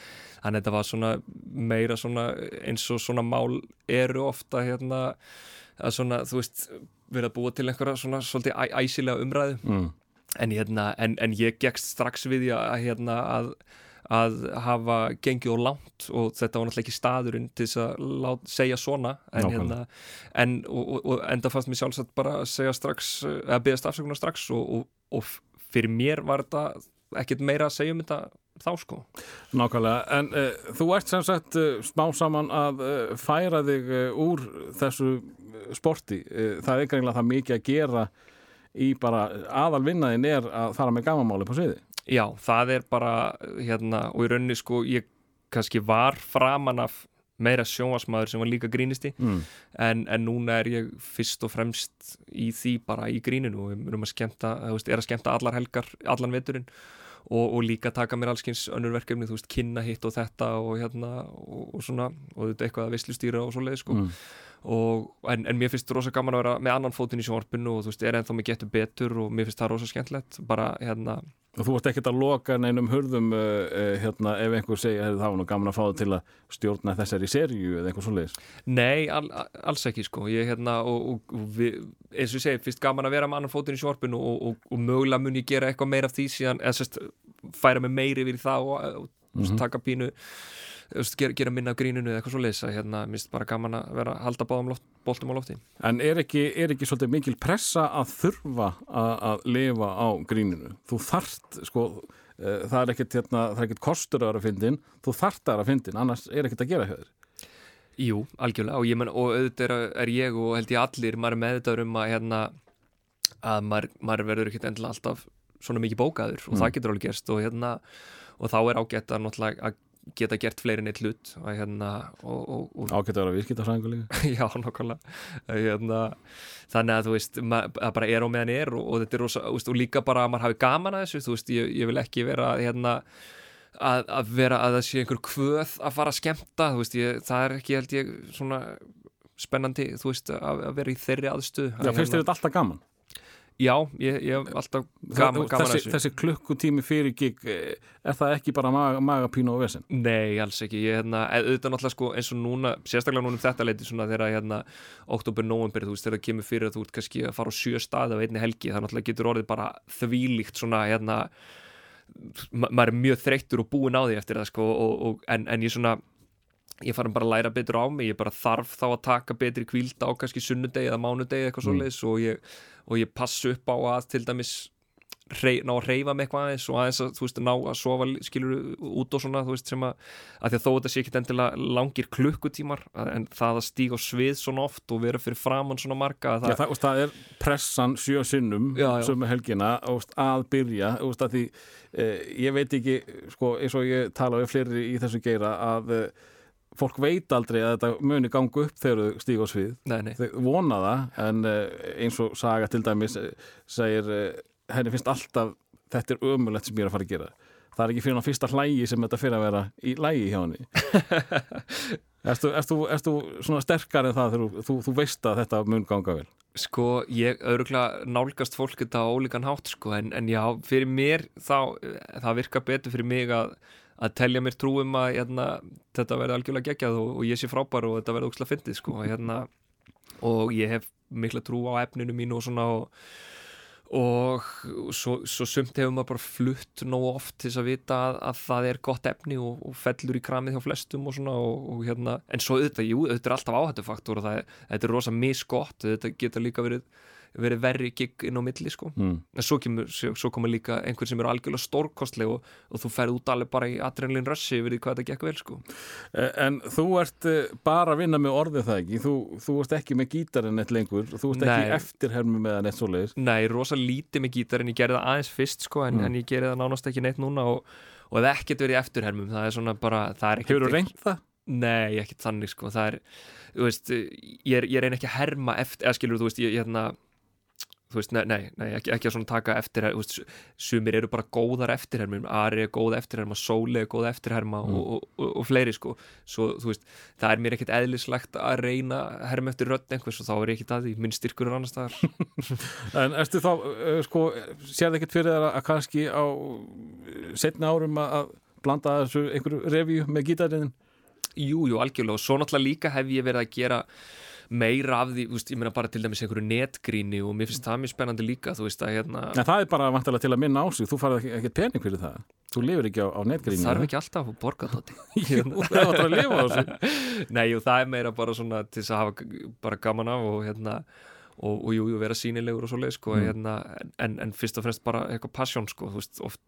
Speaker 2: þannig að þetta var svona meira svona eins og svona mál eru ofta hérna að svona, þú veist, verið að búa til einhverja svona svolítið æ, æsilega umræðu
Speaker 1: Mm.
Speaker 2: en, hérna, en, en ég gekkst strax við að, hérna, að, að hafa gengið og langt og þetta var náttúrulega ekki staðurinn til þess að lát, segja svona en, hérna, en og, og, og enda fannst mér sjálfsagt bara að segja strax eh, eða beðast afsökunar strax og, og, fyrir mér var þetta ekkert meira að segja um þetta þá sko
Speaker 1: Nákvæmlega, en uh, þú ert sem sagt uh, smá saman að uh, færa þig úr þessu sporti. Það er greinlega það mikið að gera í bara aðalvinnaðin er að fara með gamamáli på sviði.
Speaker 2: Já, það er bara hérna, og í rauninni sko ég kannski var framan af meira sjónvarsmaður sem var líka grínisti
Speaker 1: Mm.
Speaker 2: en, en núna er ég fyrst og fremst í því bara í gríninu og við erum að skemmta, þú veist, er að skemmta allar helgar, allan veturinn og, og líka taka mér allskins önnur verkefni, þú veist, kynna hitt og þetta og hérna og, og svona, og þetta eitthvað að veslustýra og svoleið, sko
Speaker 1: Mm.
Speaker 2: og, en, en mér finnst rosa gaman að vera með annan fótinn í sjónvarpinu og þú veist, er ennþá með getur betur og mér finnst það rosa skemmtilegt, bara hérna
Speaker 1: Og þú ert ekkert að loka neinum hurðum uh, uh, hérna ef einhver segja "Heyrðu, það var nú gaman að fá það til að stjórna þessari serju eða eitthvað svoleiðis.
Speaker 2: Nei, al, alls ekki sko ég hérna og, og, við, eins og ég segi, fyrst gaman að vera með annan fótinn í sjónvarpinu og, og, og mögulega mun ég gera eitthvað meira af því síðan, eða sérst, færa mig meiri í það og, mm taka pínu gera, gera minna grínunu eða eitthvað svo leys að hérna, minnst bara gaman að vera að halda báðum loft, boltum á lofti
Speaker 1: En er ekki, er ekki svolítið mikil pressa að þurfa að, að lifa á gríninu? Þú þarft, sko, uh, það er ekkert, hérna, það er ekkert kostur að vera að fyndin, þú þarft að vera að fyndin, annars er ekkert að gera þér.
Speaker 2: Jú, algjörlega og, ég menn, og auðvitað er, er ég og held ég allir maður meðvitaður um að hérna, að maður, maður verður ekkert endilega alltaf svona mikið bókaður og það getur alveg gerst og, hérna, og þá er ágætt að, að geta gert fleiri en eitt hlut hérna, og, og, og
Speaker 1: Ágætt að vera viðskiptafræðingur líka.
Speaker 2: Já, nákvæmlega hérna, Þannig að þú veist ma- að bara er á meðan er og, og þetta er rosa, veist, og líka bara að maður hafi gaman að þessu þú veist, ég, ég vil ekki vera hérna, að, að vera að það sé einhver kvöð að fara að skemmta þú veist, ég, það er ekki held ég svona spennandi, þú veist, að, að vera í þeirri aðstu
Speaker 1: Já, finnst þér þetta alltaf gaman?
Speaker 2: Já, ég, hef alltaf gaman, gaman að þessu
Speaker 1: þessi klukkutími fyrir gig, eh, er það ekki bara maga, magapínu og vesen?
Speaker 2: Nei, alls ekki, ég hérna, eð- auðvitað náttúrulega sko eins og núna, sérstaklega núna um þetta leiti svona þegar hérna, oktober, november, þú veist, þegar það kemur fyrir að þú ert kannski að fara á sjö staði á einni helgi, það náttúrulega getur orðið bara þvílíkt svona, hérna ma maður er mjög þreyttur og búinn á því eftir það sko, og, og, en, en ég svona ég farin bara að læra betur á mig, ég bara þarf þá að taka betri kvíld á kannski sunnudegi eða mánudegi eitthvað svoleiðis og ég, og ég passu upp á að til dæmis rey, ná að reyfa mig eitthvað aðeins og aðeins að, þú veist, ná að sofa skilur út og svona, þú veist, sem að, að því að þó þetta sé ekki endilega langir klukkutímar en það að stíga á svið svona oft og vera fyrir framann svona marga að
Speaker 1: Já,
Speaker 2: það,
Speaker 1: það, það er pressan sjö sinnum sömu helgina að byrja að því, eh, ég veit ekki sko, eins og ég tala við fleiri í þessu geira að eh, fólk veit aldrei að þetta muni ganga upp þegar þau stíga á svið.
Speaker 2: Nei, nei,
Speaker 1: þau vona það en eh, eins og Saga til dæmis eh, segir eh, henni finnst alltaf þetta er ömulegt sem ég er að fara að gera. Það er ekki fyrir hann fyrsta hlægi sem þetta fyrir að vera í lægi hjá henni. Erst þú, svona sterkar en það þegar þú, þú, veist að þetta mun ganga vel?
Speaker 2: Sko, ég öruglega nálgast fólk þetta á ólíkan hátt, sko, en, en já, fyrir mér þá, það virkar betur fyrir mig að, að telja mér trúum að hérna, þetta verði algjörlega geggjað og, og ég sé frábær og þetta verði ókslega fyndið, sko, hérna, og ég hef mikla trú á efninu mínu og svona og, og svo, svo sumt hefur maður bara flutt nógu oft til að vita að, að það er gott efni og, og fellur í kramið hjá flestum og svona og hérna, en svo auðvitað, jú, auðvitað er alltaf áhættufaktor og það er, þetta er rosa misgott, þetta getur líka verið verið verri gig inn á milli sko
Speaker 1: mm.
Speaker 2: en svo, kemur, svo, svo koma líka einhver sem eru algjörlega stórkostleg og, og þú ferð út alveg bara í adrenalin russi yfir því hvað þetta gekk vel sko
Speaker 1: Eh, En þú ert eh, bara að vinna með orðið það ekki þú, þú ert ekki með gítarinn eitt lengur þú ert ekki
Speaker 2: Nei.
Speaker 1: eftirhermu með hann eitt svoleiðis
Speaker 2: Nei, rosa lítið með gítar en ég gerði það aðeins fyrst sko en,
Speaker 1: Mm.
Speaker 2: en ég gerði það nánast ekki neitt núna og, og ef ekkert verið eftirhermum það er svona bara, það er ekkert
Speaker 1: það?
Speaker 2: Nei, ekkert þannig sko það er, þú veist, ég, er, ég reyna ekki að herma eftir, eða skilur þú veist, ég, ég hérna þú veist, nei, nei, nei ekki, ekki að svona taka eftir þú veist, sumir eru bara góðar eftirhermum Ari er góð eftirherma, Sóli er góð eftirherma
Speaker 1: Mm.
Speaker 2: og, og, og, og fleiri sko svo, þú veist, það er mér ekkert eðlislegt að reyna að herma eftir rödd einhvers og þá er ég ekkert að því, minn styrkur er annars staðar
Speaker 1: En ertu þá, uh, sko, sérðu ekkert fyrir þér að kannski á setna árum að að blanda þessu einhverju revíu með gítarinn?
Speaker 2: Jú, jú, algjörlega og svo náttúrulega líka hef ég verið að gera meira af því, veist, ég meina bara til dæmis einhverju netgríni og mér finnst það mjög spennandi líka, þú veist að hérna
Speaker 1: En það er bara vantilega til að minna á sig, þú farið ekki, pening fyrir það. þú lifir ekki á, á netgríni
Speaker 2: þarf ekki alltaf að borga þátti
Speaker 1: það er að lifa á þessu
Speaker 2: Nei, jú, það er meira bara svona til að hafa bara gaman af og hérna og, og jú, jú, vera sínilegur og svo leið sko,
Speaker 1: Mm.
Speaker 2: hérna, en, en fyrst og fremst bara eitthvað passion sko, þú veist, oft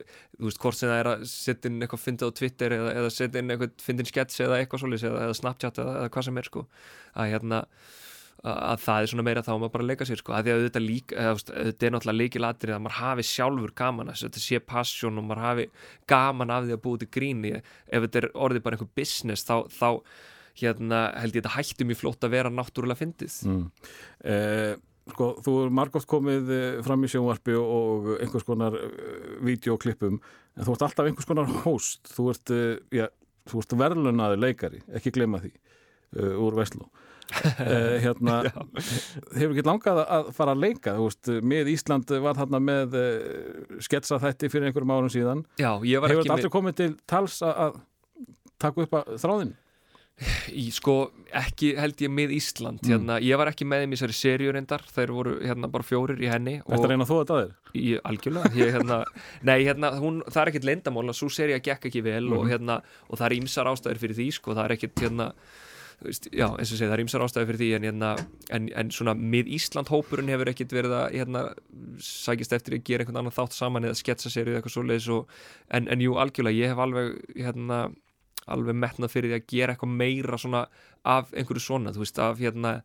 Speaker 2: þú veist, hvort sem það er að setja inn eitthvað fyndið á Twitter eða, eða setja inn eitthvað fyndin skets eða eitthvað svoleiðis eða, eða Snapchat eða, eða hvað sem er sko. Að hérna að að það er svona meira þá að maður bara leika sér sko, að því að þetta þetta er náttúrulega líkilatrið að maður hafi sjálfur gaman að þetta sé passion og maður hafi gaman af því að búið til gríni ef þetta er orðið bara einhver business þá, þá hérna held ég þetta hættum í flótt að vera náttúrulega fyndið.
Speaker 1: Mm. eh, sko, þú er margótt komið eh, fram í sjónvarpi og, einhvers konar uh, videoklippum en þú ert alltaf einhvers konar host. Þú ert, uh, já, þú ert verðlunaður leikari, ekki glema því uh, úr Vestló. Eh, hérna, hefur ekki langað að fara að leika, veist, með Ísland var þarna með uh, sketsa þætti fyrir einhverjum árum síðan.
Speaker 2: Já,
Speaker 1: hefur þetta aldrei komið til tals að, taka upp að þráðin
Speaker 2: í, sko, ekki held ég með Ísland
Speaker 1: Mm.
Speaker 2: hérna, ég var ekki með þeim í þessari serju reyndar þeir voru hérna bara fjórir í henni
Speaker 1: Þetta reyna að þó þetta þér?
Speaker 2: í, algjörlega, ég, hérna, nei, hérna, hún, það er ekkit leyndamál að svo serja gekk ekki vel og,
Speaker 1: Mhm.
Speaker 2: hérna, og það er ímsar ástæður fyrir því sko, það er ekkit hérna þú já, eins og segja, það er ímsar ástæður fyrir því en, hérna, en, en svona mið Ísland hópurinn hefur ekkit verið að hérna, sækist eftir að gera einhvern annan þátt saman eða sketsa serið eitthvað svoleiðis og, en, en jú, algjörlega, ég hef alveg hérna, alveg metnað fyrir því að gera eitthvað meira svona af einhverju svona, þú veist, af hérna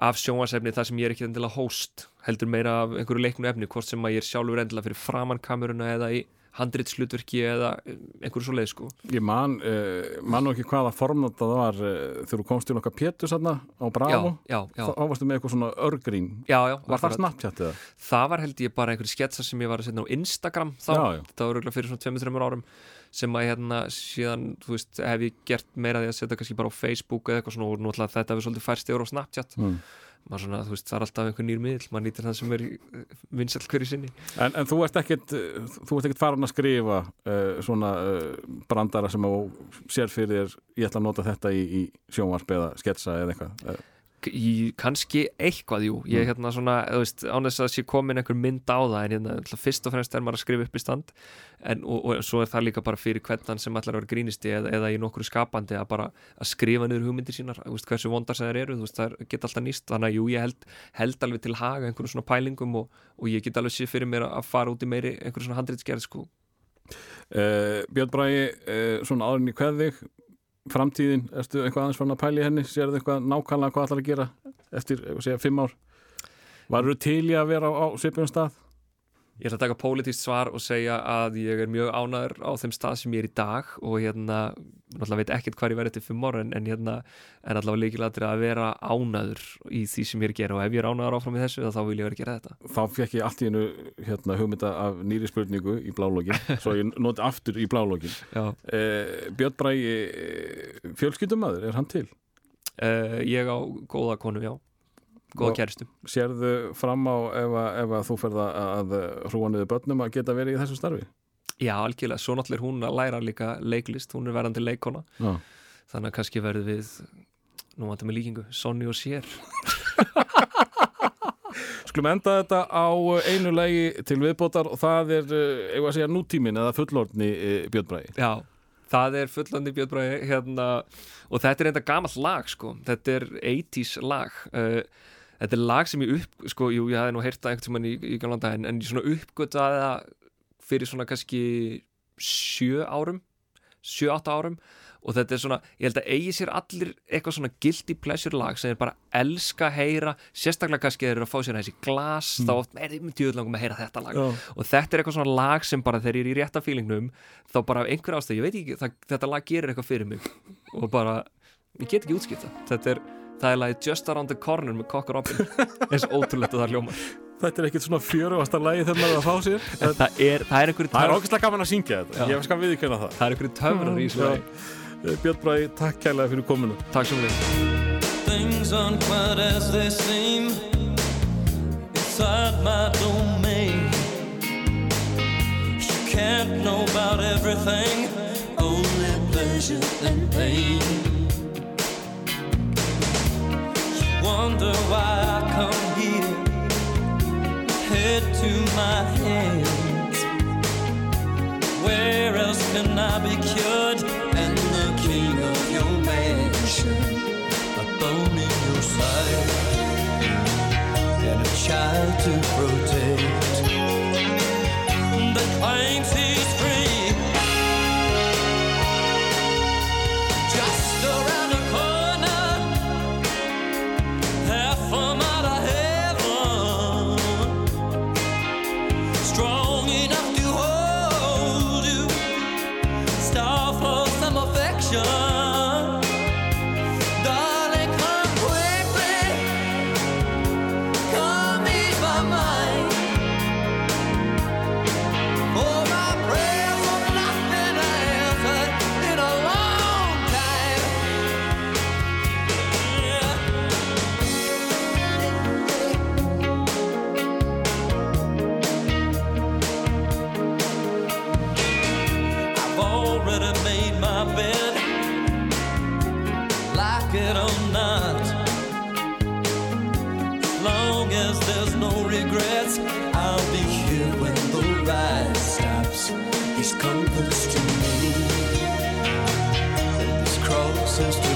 Speaker 2: af sjónvarsefni þar sem ég er ekki endilega host heldur meira af einhverju leiknu efni hvort sem að ég er sjálfur endilega fyrir framann kameruna eða í handritslutverki eða einhverju svo leið sko.
Speaker 1: Ég man, uh, man ekki hvaða form þetta var uh, þegar þú komst til okkar Pétur sanna á Bravo.
Speaker 2: Já, já, já,
Speaker 1: þá varstu með eitthvað svona örgrín. Var það. Snapchat eða?
Speaker 2: það var held ég bara einhverju sketsa sem ég var að setja á Instagram þá, það var auðvitað fyrir svona 2-3 árum sem að hérna síðan, þú veist, hef ég gert meira því að setja kannski bara á Facebook eða eitthvað svona og ætla þetta við svolítið færst yfir á Snapchat.
Speaker 1: Mm.
Speaker 2: maður svona, þú veist, það er alltaf einhver nýr miðl maður nýtir það sem er vinsall hverju sinni.
Speaker 1: En, en þú ert ekkit uh, þú ert ekkit farin að skrifa uh, svona uh, brandara sem þú sér fyrir þér, ég ætla að nota þetta í, í sjónvarp eða sketsa eða eitthvað
Speaker 2: kannski eitthvað, jú. Ég hérna svona, þú veist, án þess að sé komin einhver mynd á það, en hérna, fyrst og fremst er maður að skrifa upp í stand. En, og, og svo er það líka bara fyrir hvernig sem ætlar að vera grínisti eða, eða í nokkru skapandi að bara að skrifa niður hugmyndir sínar, veist, hversu vondar sem þær eru þú veist, það er- geta alltaf nýst, þannig að jú, ég held, held alveg til haga einhverjum svona pælingum og, og ég get alveg sé fyrir mér að fara út í meiri einhverjum svona handritsgerð, sko.
Speaker 1: Uh, Björn Bragi, uh, framtíðin, ertu eitthvað aðeins fann að pæli henni sérðu eitthvað nákvæmlega hvað ætlar að gera eftir, segja, fimm ár Varur til í að vera á, á svipum stað?
Speaker 2: Ég ætla að taka pólitískt svar og segja að ég er mjög ánæður á þeim stað sem ég er í dag og hérna, náttúrulega veit ekkert hvað ég verið til fimm ára en, hérna, en allavega líkilættir að vera ánæður í því sem ég er að gera og ef ég er ánæður áfram í þessu þá vil ég vera að gera þetta.
Speaker 1: Þá fekk ég allt í hennu hérna, hugmynda af nýri spurningu í blálógin svo ég noti aftur í blálógin
Speaker 2: Já.
Speaker 1: uh, Björn Bragi uh, fjölskyldumæður, er hann til?
Speaker 2: Uh, ég á góða konu, já. Góða kæristu.
Speaker 1: Sérðu fram á ef að, ef að þú ferð að, hrúa niður börnum að geta verið í þessu starfi?
Speaker 2: Já, algjörlega. Svo náttúrulega hún að læra líka leiklist. Hún er verandi leikona.
Speaker 1: Já.
Speaker 2: Þannig að kannski verður við, nú vantum við líkingu, Sonny og Sér.
Speaker 1: Skulum enda þetta á einu legi til viðbótar og það er, eh, eigum að segja, nútímin eða fullorðni uh, Björn Bragi.
Speaker 2: Já, það er fullandi Björnbræði hérna, og þetta er enda gamalt lag sko. þetta er 80s lag uh, þetta er lag sem ég upp sko, jú, ég hafði nú heyrt það einhvern tímann í, í gamla dag en, en ég svona uppgötaði það fyrir svona kannski sjö árum sjö, átta árum. Og þetta er svona, ég held að eigi sér allir eitthvað svona guilty pleasure lag sem er bara elska að heyra, sérstaklega kannski þeir eru að fá sér þessi glas, þá oft er þið myndið langum að heyra þetta lag.
Speaker 1: Já.
Speaker 2: og þetta er eitthvað svona lag sem bara þegar ég er í rétta fílingnum þá bara einhver ástæð, ég veit ekki það, þetta lag gerir eitthvað fyrir mig. Og bara, ég get ekki útskipta þetta er, það er lagið Just Around the Corner með Cocker Robin eins ótrúlegt að það hljómar
Speaker 1: Þetta er ekkert svona fjörugasta lagi þegar maður er að fá sér.
Speaker 2: en það er, það er einhverju
Speaker 1: Það er ógæslega gaman að syngja þetta.
Speaker 2: Já.
Speaker 1: Ég skal viðkjöna það.
Speaker 2: það er einhverju töfrar í þessu lagi
Speaker 1: Eh, Björn Bragi, takk kærlega fyrir kominu.
Speaker 2: takk sem við
Speaker 5: Things aren't quite as they seem inside my domain. You can't know about everything, only pleasure and pain. Wonder why I come here, head to my hands. Where else can I be cured? And the king of your mansion, a bone in your side, and a child to protect that claims he's already made my bed, like it or not. Long as there's no regrets, I'll be here when the ride stops. These comforts to me, and these crosses to